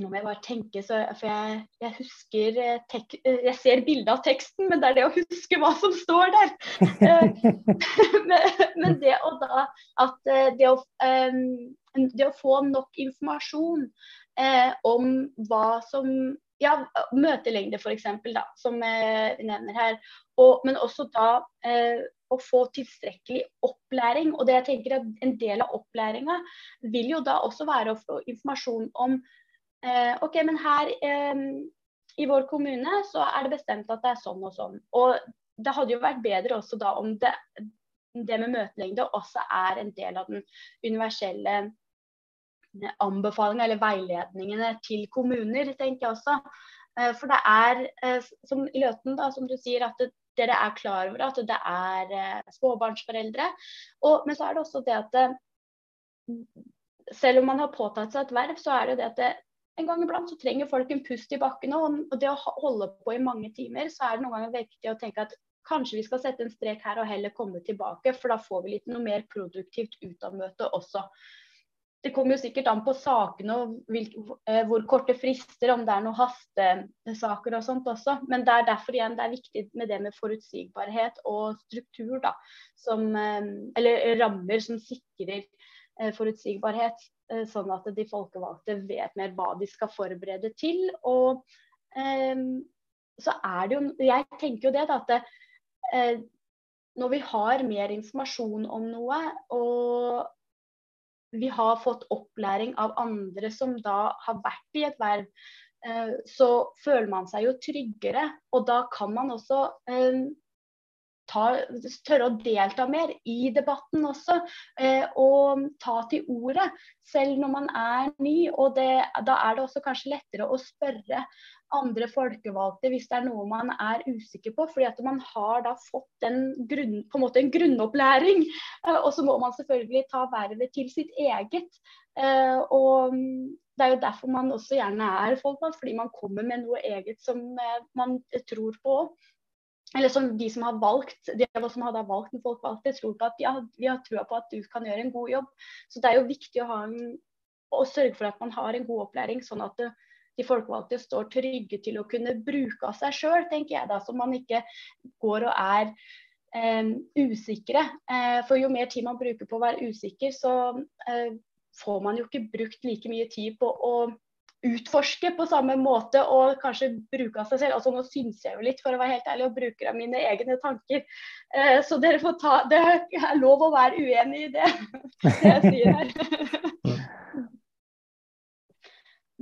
nå må jeg bare tenke, så, for jeg, jeg husker tek, Jeg ser bildet av teksten, men det er det å huske hva som står der. men, men, det å da At det å, det å få nok informasjon eh, om hva som ja, møtelengde f.eks., som jeg vi nevner her. Og, men også da eh, å få tilstrekkelig opplæring. Og det jeg tenker at En del av opplæringa vil jo da også være å få informasjon om eh, OK, men her eh, i vår kommune så er det bestemt at det er sånn og sånn. Og det hadde jo vært bedre også da om det, det med møtelengde også er en del av den universelle anbefalingene eller veiledningene til kommuner, tenker jeg også. Eh, for det er, eh, som i Løten, da, som du sier, at det, dere er klar over at det er eh, småbarnsforeldre. Og, men så er det også det at det, selv om man har påtatt seg et verv, så er det det at det, en gang iblant så trenger folk en pust i bakken. Og det å holde på i mange timer, så er det noen ganger viktig å tenke at kanskje vi skal sette en strek her og heller komme tilbake, for da får vi litt noe mer produktivt ut av møtet også. Det kommer jo sikkert an på sakene og eh, hvor korte frister, om det er noen hastesaker og sånt også. Men det er derfor igjen det er viktig med det med forutsigbarhet og struktur, da. Som, eh, eller rammer som sikrer eh, forutsigbarhet. Sånn at de folkevalgte vet mer hva de skal forberede til. Og så er det jo Jeg tenker jo det, da, at det, når vi har mer informasjon om noe, og vi har fått opplæring av andre som da har vært i et verv, eh, så føler man seg jo tryggere. Og da kan man også eh, ta, tørre å delta mer i debatten også. Eh, og ta til ordet, selv når man er ny. Og det, da er det også kanskje lettere å spørre andre folkevalgte hvis det er noe man er usikker på. fordi at man har da fått en, grunn, på en, måte en grunnopplæring. Eh, og så må man selvfølgelig ta vervet til sitt eget. Eh, og det er jo derfor man også gjerne er folkevalgt, fordi man kommer med noe eget som eh, man tror på eller som de som har valgt de som har valgt en folkevalgte, tror på at ja, vi har trua på at du kan gjøre en god jobb. Så det er jo viktig å, en, å sørge for at man har en god opplæring, sånn at det, de folkevalgte står trygge til å kunne bruke av seg sjøl, tenker jeg da. Så man ikke går og er eh, usikre. Eh, for jo mer tid man bruker på å være usikker, så eh, får man jo ikke brukt like mye tid på å utforske på samme måte og kanskje bruke av seg selv. Altså Nå syns jeg jo litt, for å være helt ærlig, og bruker av mine egne tanker. Eh, så dere får ta Det er lov å være uenig i det, det jeg sier her.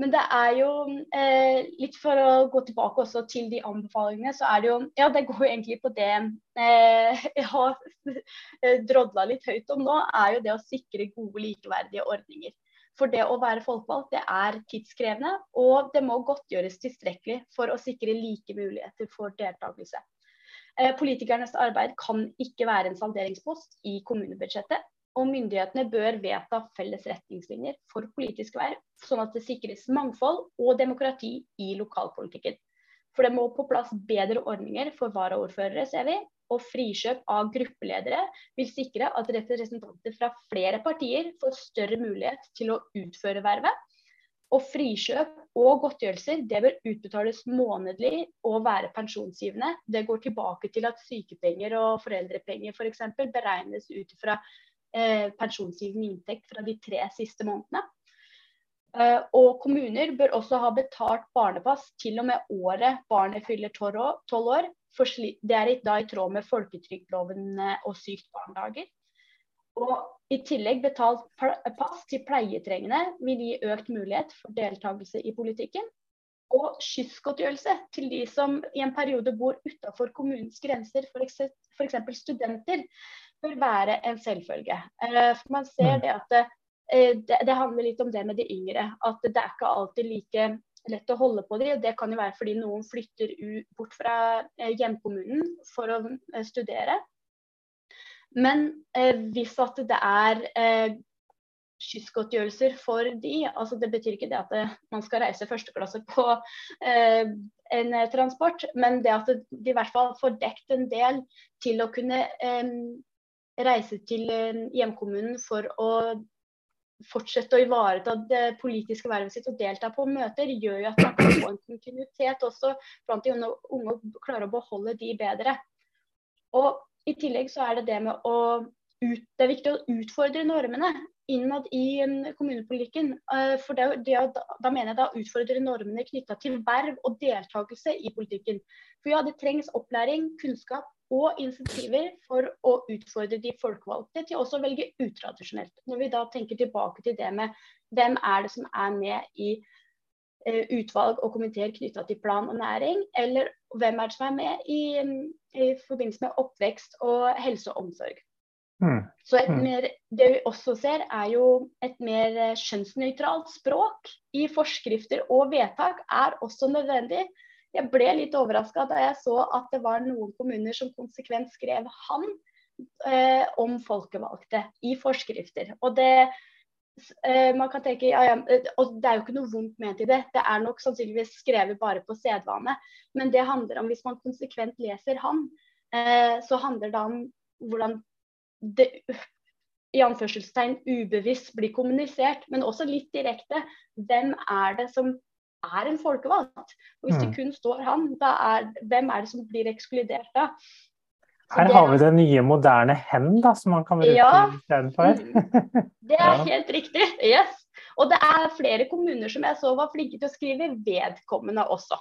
Men det er jo eh, litt for å gå tilbake også til de anbefalingene, så er det jo Ja, det går jo egentlig på det eh, jeg har drodla litt høyt om nå, er jo det å sikre gode, likeverdige ordninger. For det å være folkevalgt det er tidskrevende, og det må godtgjøres tilstrekkelig for å sikre like muligheter for deltakelse. Eh, politikernes arbeid kan ikke være en salderingspost i kommunebudsjettet. Og myndighetene bør vedta felles retningslinjer for politisk verv, sånn at det sikres mangfold og demokrati i lokalpolitikken. For det må på plass bedre ordninger for varaordførere, ser vi, og frikjøp av gruppeledere vil sikre at representanter fra flere partier får større mulighet til å utføre vervet. Og frikjøp og godtgjørelser det bør utbetales månedlig og være pensjonsgivende. Det går tilbake til at sykepenger og foreldrepenger f.eks. For beregnes ut fra eh, pensjonsgivende inntekt fra de tre siste månedene. Uh, og kommuner bør også ha betalt barnepass til og med året barnet fyller tolv år, det er da i tråd med folketrygdloven eh, og sykt barnedager. Og i tillegg betalt pass til pleietrengende vil gi økt mulighet for deltakelse i politikken. Og skyssgodtgjørelse til de som i en periode bor utafor kommunens grenser, f.eks. studenter, bør være en selvfølge. Eh, for man ser mm. det at eh, det, det handler litt om det med de yngre. At det er ikke alltid like lett å holde på dem. Det kan jo være fordi noen flytter bort fra eh, hjemkommunen for å eh, studere. Men eh, hvis at det er eh, skyssgodtgjørelser for de, altså det betyr ikke det at det, man skal reise første klasse på eh, en transport, men det at de i hvert fall får dekt en del til å kunne eh, reise til hjemkommunen for å fortsette å ivareta det politiske vervet sitt og delta på møter, gjør jo at man kan få en kontinuitet også blant de unge og klare å beholde de bedre. Og I tillegg så er det det med å ut, det er viktig å utfordre normene innad i kommunepolitikken. Eh, for det, det, Da mener jeg da utfordre normene knytta til verv og deltakelse i politikken. For ja, det trengs opplæring, kunnskap og insentiver for å utfordre de folkevalgte til også å velge utradisjonelt. Når vi da tenker tilbake til det med hvem er det som er med i uh, utvalg og komiteer knytta til plan og næring, eller hvem er det som er med i, i forbindelse med oppvekst og helse og omsorg. Mm. Så mm. mer, det vi også ser, er jo et mer eh, kjønnsnøytralt språk i forskrifter og vedtak er også nødvendig jeg ble litt overraska da jeg så at det var noen kommuner som konsekvent skrev 'han' eh, om folkevalgte i forskrifter. Og det eh, man kan tenke, ja, ja, eh, og Det er jo ikke noe vondt ment i det. Det er nok sannsynligvis skrevet bare på sedvane. Men det handler om, hvis man konsekvent leser 'han', eh, så handler det om hvordan det i anførselstegn ubevisst blir kommunisert, men også litt direkte. Hvem er det som er en folkevalgt. Og Hvis det mm. kun står han, da er, hvem er det som blir ekskludert da? Her har vi det nye, moderne 'hen', da, som man kan bruke ja, istedenfor. Mm. det er ja. helt riktig. Yes. Og det er flere kommuner som jeg så var flinke til å skrive 'vedkommende' også.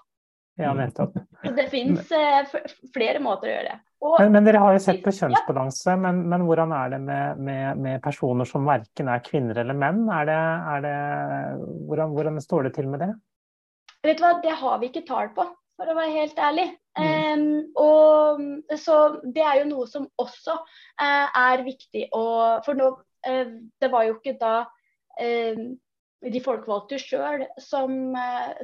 Ja, nettopp. Så det fins eh, flere måter å gjøre det. Og, men, men, dere har jo sett på kjønnsbalanse, men, men, hvordan er det med, med, med, personer som verken er kvinner eller menn? Er det, er det, hvordan, hvordan, står det til med det? Vet du hva, Det har vi ikke tall på, for å være helt ærlig. Mm. Um, og, så det er jo noe som også uh, er viktig. å for nå, uh, det var jo ikke da uh, de folkevalgte sjøl som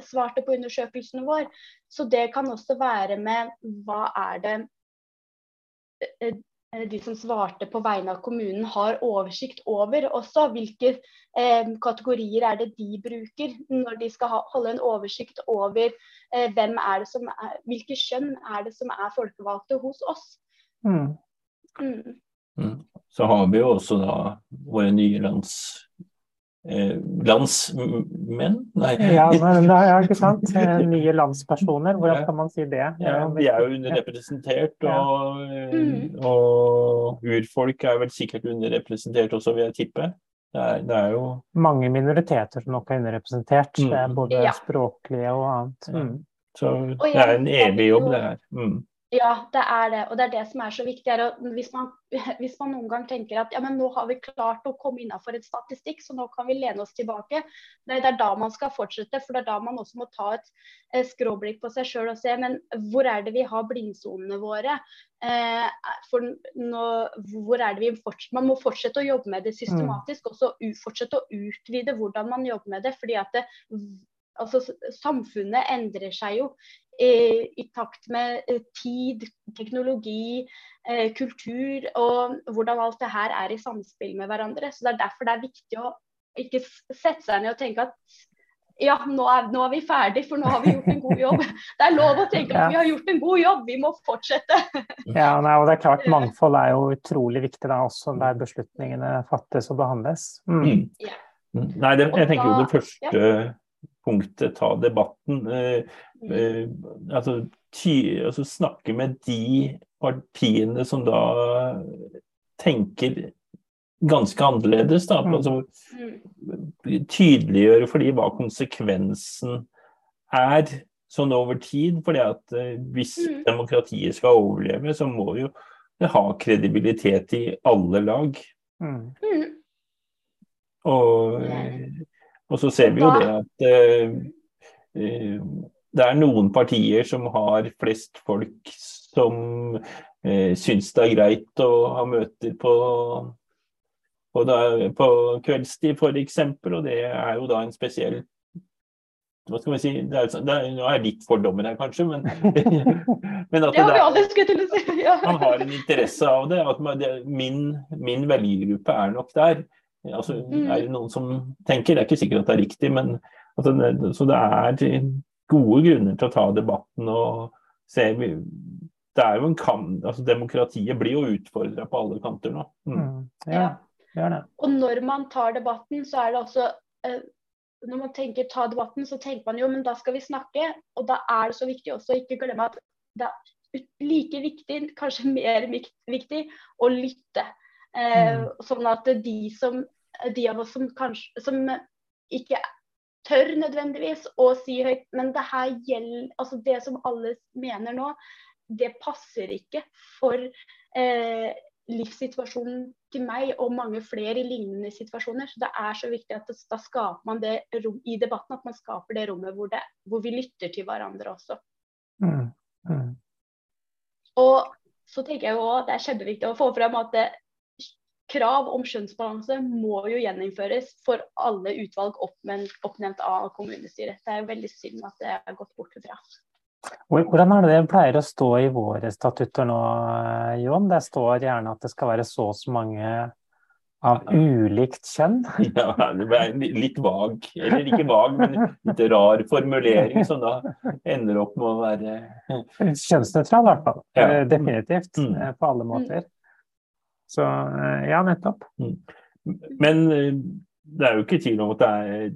svarte på undersøkelsen vår. Så det kan også være med hva er det de som svarte på vegne av kommunen, har oversikt over også. Hvilke eh, kategorier er det de bruker når de skal ha, holde en oversikt over eh, hvem er det som er, hvilke kjønn er det som er folkevalgte hos oss. Mm. Mm. Mm. Så har vi jo også da våre nye lands Eh, landsmenn? Nei. Ja, men, ja, ikke sant. Eh, nye landspersoner, hvordan kan man si det? Ja, de er jo underrepresentert, og, mm. og, urfolk er vel sikkert underrepresentert også, vil jeg tippe. Det er, det er jo Mange minoriteter som nok er underrepresentert, mm. både ja. språklige og annet. Mm. Så det er en evig jobb, det her. Mm. Ja, det er det. Og det er det som er så viktig. Er hvis, man, hvis, man, noen gang tenker at ja, men nå har vi klart å komme innenfor et statistikk, så nå kan vi lene oss tilbake. Det, er da man skal fortsette. For det er da man også må ta et eh, skråblikk på seg sjøl og se men hvor er det vi har blindsonene våre. Eh, for nå, hvor er det vi fortsatt, Man må fortsette å jobbe med det systematisk. Mm. Og så fortsette å utvide hvordan man jobber med det. fordi at det, altså, samfunnet endrer seg jo i takt med eh, tid, teknologi, eh, kultur og hvordan alt det her er i samspill med hverandre. Så Det er derfor det er viktig å ikke sette seg ned og tenke at ja, nå er, nå er vi ferdig, for nå har vi gjort en god jobb. Det er lov å tenke at vi har gjort en god jobb, vi må fortsette. Ja, nei, og det er klart Mangfold er jo utrolig viktig da, også der beslutningene fattes og behandles. Mm. Mm. Ja. Nei, det, jeg tenker jo det første ja punktet, ta debatten. Eh, mm. eh, altså, ty, altså, snakke med de partiene som da tenker ganske annerledes. Da. Mm. Altså, mm. tydeliggjøre for de hva konsekvensen er sånn over tid. fordi at eh, hvis demokratiet skal overleve, så må jo det ha kredibilitet i alle lag. Og og så ser vi jo det at uh, det er noen partier som har flest folk som eh, syns det er greit å ha møter på, på, da, på kveldstid f.eks., og det er jo da en spesiell hva skal vi si, det er, det er, Nå er jeg litt fordommer her, kanskje, men, men at det, det, ja. man har en interesse av det. At man, min, min velgergruppe er nok der. Altså, mm. er det noen som tenker, det er ikke sikkert at det er riktig, men altså, så det er gode grunner til å ta debatten og se det er jo en kamp, altså Demokratiet blir jo utfordra på alle kanter nå. Mm. mm. Ja, gjør det. Og når man tar debatten, så er det også eh, Når man tenker ta debatten, så tenker man jo men da skal vi snakke. Og da er det så viktig også å ikke glemme at det er like viktig, kanskje mer viktig, å lytte. Eh, mm. Sånn at de, som, de av oss som kanskje som ikke tør nødvendigvis å si høyt, men det her gjelder altså Det som alle mener nå, det passer ikke for eh, livssituasjonen til meg og mange flere i lignende situasjoner. Så Det er så viktig at det, da skaper man det rom, i debatten at man skaper det rommet hvor, det, hvor vi lytter til hverandre også. Mm. Mm. Og så tenker jeg jo også, Det er kjempeviktig å få fram at det, krav om kjønnsbalanse må jo gjeninnføres for alle utvalg oppnevnt av kommunestyret. Det er jo veldig synd at det er gått bort fra. Hvordan er det det pleier å stå i våre statutter nå, Jon? Det står gjerne at det skal være så og så mange av ulikt kjønn? Ja, det ble litt vag, eller ikke vag, men litt rar formulering som da ender opp med å være Kjønnsnøytral, i hvert fall. Ja. Definitivt. Mm. Eh, på alle måter. Så eh, ja, nettopp. Mm. Men eh, det er jo ikke tvil om at er,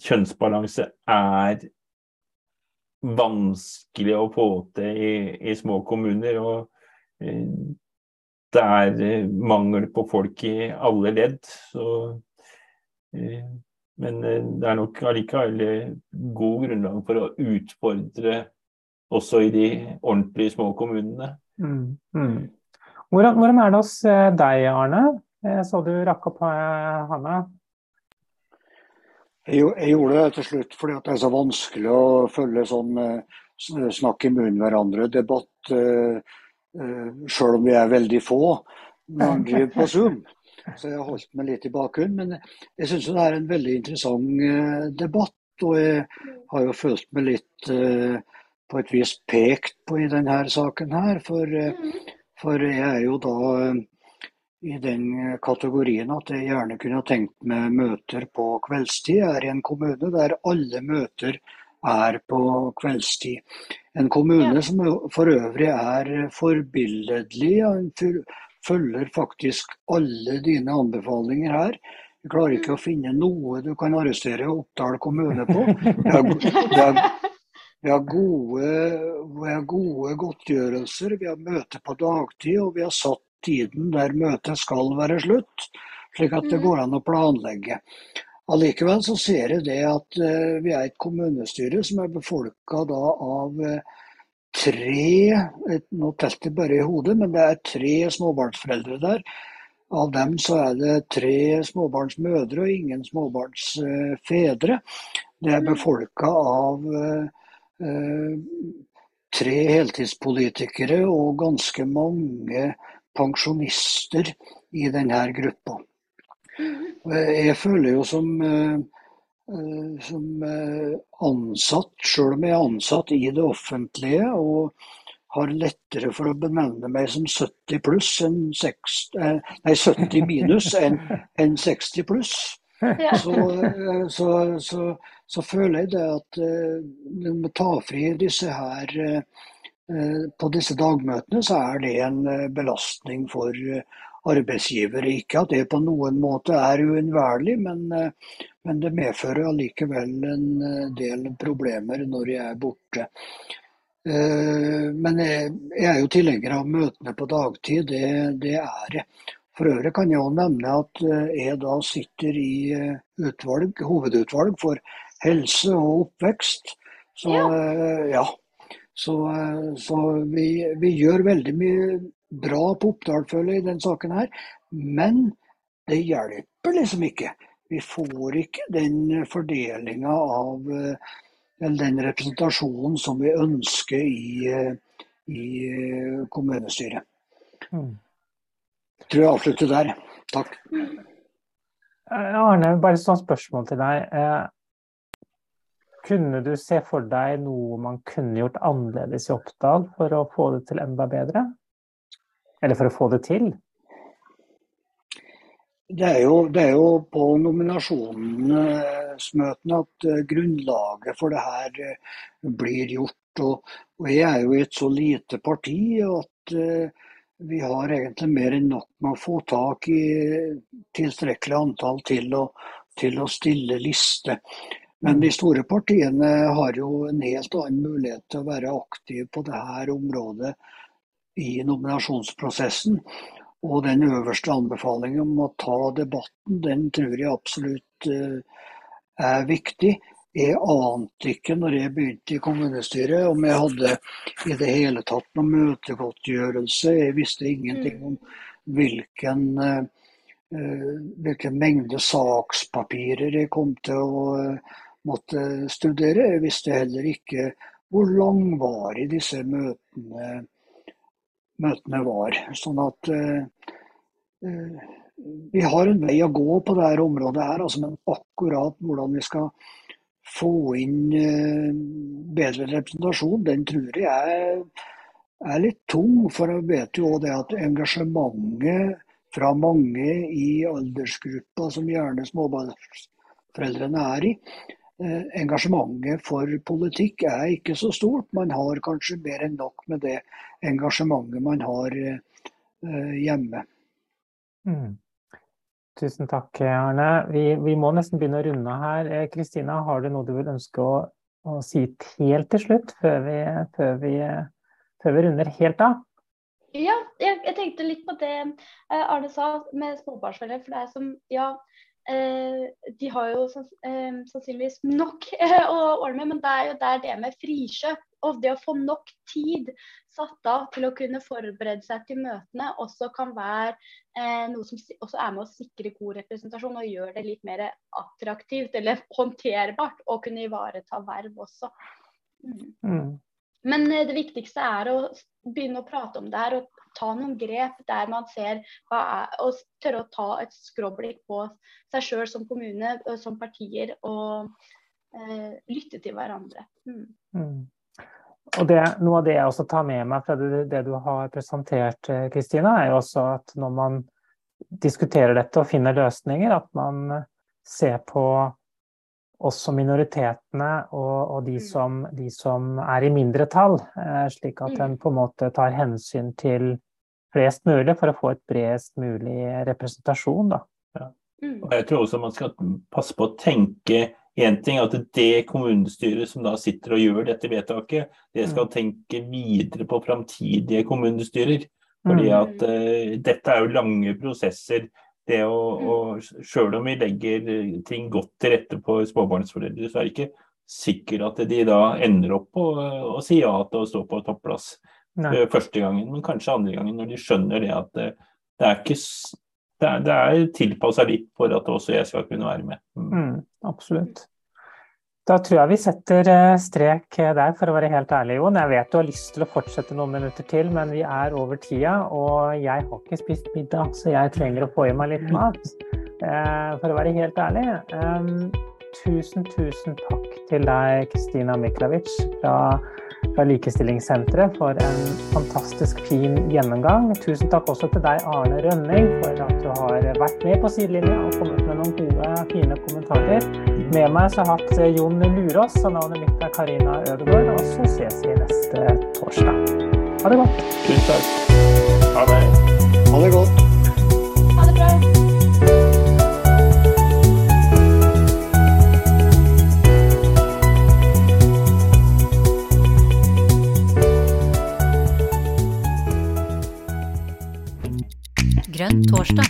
kjønnsbalanse er vanskelig å få til i, i små kommuner. Og eh, det er mangel på folk i alle ledd. Så, men det er nok allikevel god grunnlag for å utfordre også i de ordentlige små kommunene. Mm. Mm. Hvordan, hvordan, er det hos deg, Arne? Jeg så du rakk opp handa. Jeg, jeg, gjorde det til slutt fordi det er så vanskelig å følge sånn snakk i munnen hverandre-debatt, sjøl om vi er veldig få når driver på Zoom. Så jeg har holdt meg litt i bakgrunnen. Men jeg syns det er en veldig interessant eh, debatt. Og jeg har jo følt meg litt eh, på et vis pekt på i denne saken her. For, eh, for jeg er jo da i den kategorien at jeg gjerne kunne tenkt meg møter på kveldstid. Jeg er i en kommune der alle møter er på kveldstid. En kommune som for øvrig er forbilledlig følger faktisk alle dine anbefalinger her. Jeg klarer ikke å finne noe du kan arrestere Oppdal kommune på. Det er, det har, vi har, gode, vi har gode godtgjørelser, vi har møte på dagtid, og vi har satt tiden der møtet skal være slutt, slik at det mm. går an å planlegge. Allikevel så ser jeg det at uh, vi er et kommunestyre som er befolka av uh, tre Nå telte jeg bare i hodet, men det er tre småbarnsforeldre der. Av dem så er det tre småbarnsmødre og ingen småbarnsfedre. Det er befolka av eh, tre heltidspolitikere og ganske mange pensjonister i denne gruppa. Jeg føler jo som eh, Eh, som eh, ansatt, sjøl om jeg er ansatt i det offentlige og har lettere for å benevne meg som 70 pluss enn 60, eh, nei, 70 minus enn en 60 pluss. Så, så, så, så, føler jeg det at du må ta fri disse her på disse dagmøtene, så er det en belastning for arbeidsgiver. Ikke at det på noen måte er uunnværlig, men, eh, men, det medfører allikevel en eh, del problemer når jeg er borte. Eh, men jeg, jeg er jo tilhenger av møtene på dagtid, det, det er jeg. For øvrig kan jeg nevne at jeg da sitter i utvalg, hovedutvalg for helse og oppvekst. Så ja, ja. Så, så vi, vi, gjør veldig mye bra på Oppdal, føler jeg, i den saken her. Men det hjelper liksom ikke. Vi får ikke den fordelinga av eh, eller den representasjonen som vi ønsker i, eh, i eh, kommunestyret. Mm. Jeg tror jeg avslutter der. Takk. Arne, bare et sånt spørsmål til deg. Kunne du se for deg noe man kunne gjort annerledes i Oppdal for å få det til enda bedre? Eller for å få det til? Det er jo, det er jo på nominasjonsmøtene at eh, grunnlaget for det her eh, blir gjort. Og, og jeg er jo i et så lite parti at vi har egentlig mer enn nok med å få tak i tilstrekkelig antall til å, til å stille liste. Men de store partiene har jo en helt annen mulighet til å være aktive på dette området i nominasjonsprosessen. Og den øverste anbefalingen om å ta debatten, den tror jeg absolutt eh, er viktig. Jeg ante ikke når jeg begynte i kommunestyret om jeg hadde i det hele tatt noen møtegodtgjørelse. Jeg visste ingenting om hvilken, eh, hvilken mengde sakspapirer jeg kom til å eh, måtte studere. Jeg visste heller ikke hvor langvarig disse møtene møtene var. Sånn at vi har en vei å gå på dette området her, altså, men akkurat hvordan vi skal få inn uh, bedre representasjon, den tror jeg er, litt tung. For jeg vet jo det at engasjementet fra mange i aldersgruppa som gjerne småbarnsforeldrene er i, Eh, engasjementet for politikk er ikke så stort. Man har kanskje mer enn nok med det engasjementet man har eh, hjemme. Mm. Tusen takk, Arne. Vi, vi, må nesten begynne å runde her. Eh, Kristina, har du noe du vil ønske å, å si helt til slutt, før vi, før vi, før vi runder helt av? Ja, jeg, jeg, tenkte litt på det Arne sa med småbarnsforeldre. For det er som, ja, Eh, de har jo eh, sannsynligvis nok å ordne med, men det er jo der det med frikjøp og det å få nok tid satt av til å kunne forberede seg til møtene, også kan være eh, noe som også er med å sikre god representasjon og gjør det litt mer attraktivt eller håndterbart å kunne ivareta verv også. Mm. Mm. Men eh, det viktigste er å begynne å prate om det her og ta noen grep der man ser hva er, og tørre å ta et skråblikk på seg sjøl som kommune, som partier, og eh, lytte til hverandre. Mm. Mm. Og det, Noe av det jeg også tar med meg fra det, det du har presentert, eh, Kristina, er jo også at når man diskuterer dette og finner løsninger, at man ser på også minoritetene og, og de, mm. som, de, som, er i mindretall, eh, slik at mm. en på en måte tar hensyn til flest mulig for å få et bredest mulig representasjon. Da. Ja. Mm. Og jeg tror også man skal passe på å tenke en ting er at det kommunestyret som da sitter og gjør dette vedtaket, det skal tenke videre på framtidige kommunestyrer. Fordi at uh, dette er jo lange prosesser det å, mm. Sjøl om vi legger ting godt til rette for småbarnsforeldre, så er det ikke sikkert at de da ender opp på å si ja til å stå på topplass Nei. første gangen, men kanskje andre gangen, når de skjønner det at det, det er ikke det er, det er tilpassa litt for at også jeg skal kunne være med. Mm. Mm, absolutt. Da tror jeg vi setter eh, strek der, for å være helt ærlig, Jon. Jeg vet du har lyst til å fortsette noen minutter til, men vi er over tida. Og jeg har ikke spist middag, så jeg trenger å få i meg litt mat. Eh, for å være helt ærlig. Tusen, tusen takk til deg, Kristina Miklavic fra fra Likestillingssenteret for en fantastisk fin gjennomgang. Tusen takk også til deg, Arne Rønning, for at du har vært med på sidelinja og kommet med noen gode, fine kommentarer. Med meg så har jeg hatt Jon Lurås, og navnet mitt er Karina Ødegaard. Og så ses vi neste torsdag. Ha det godt. Tusen takk. Ha det. Ha det godt. Grønn torsdag.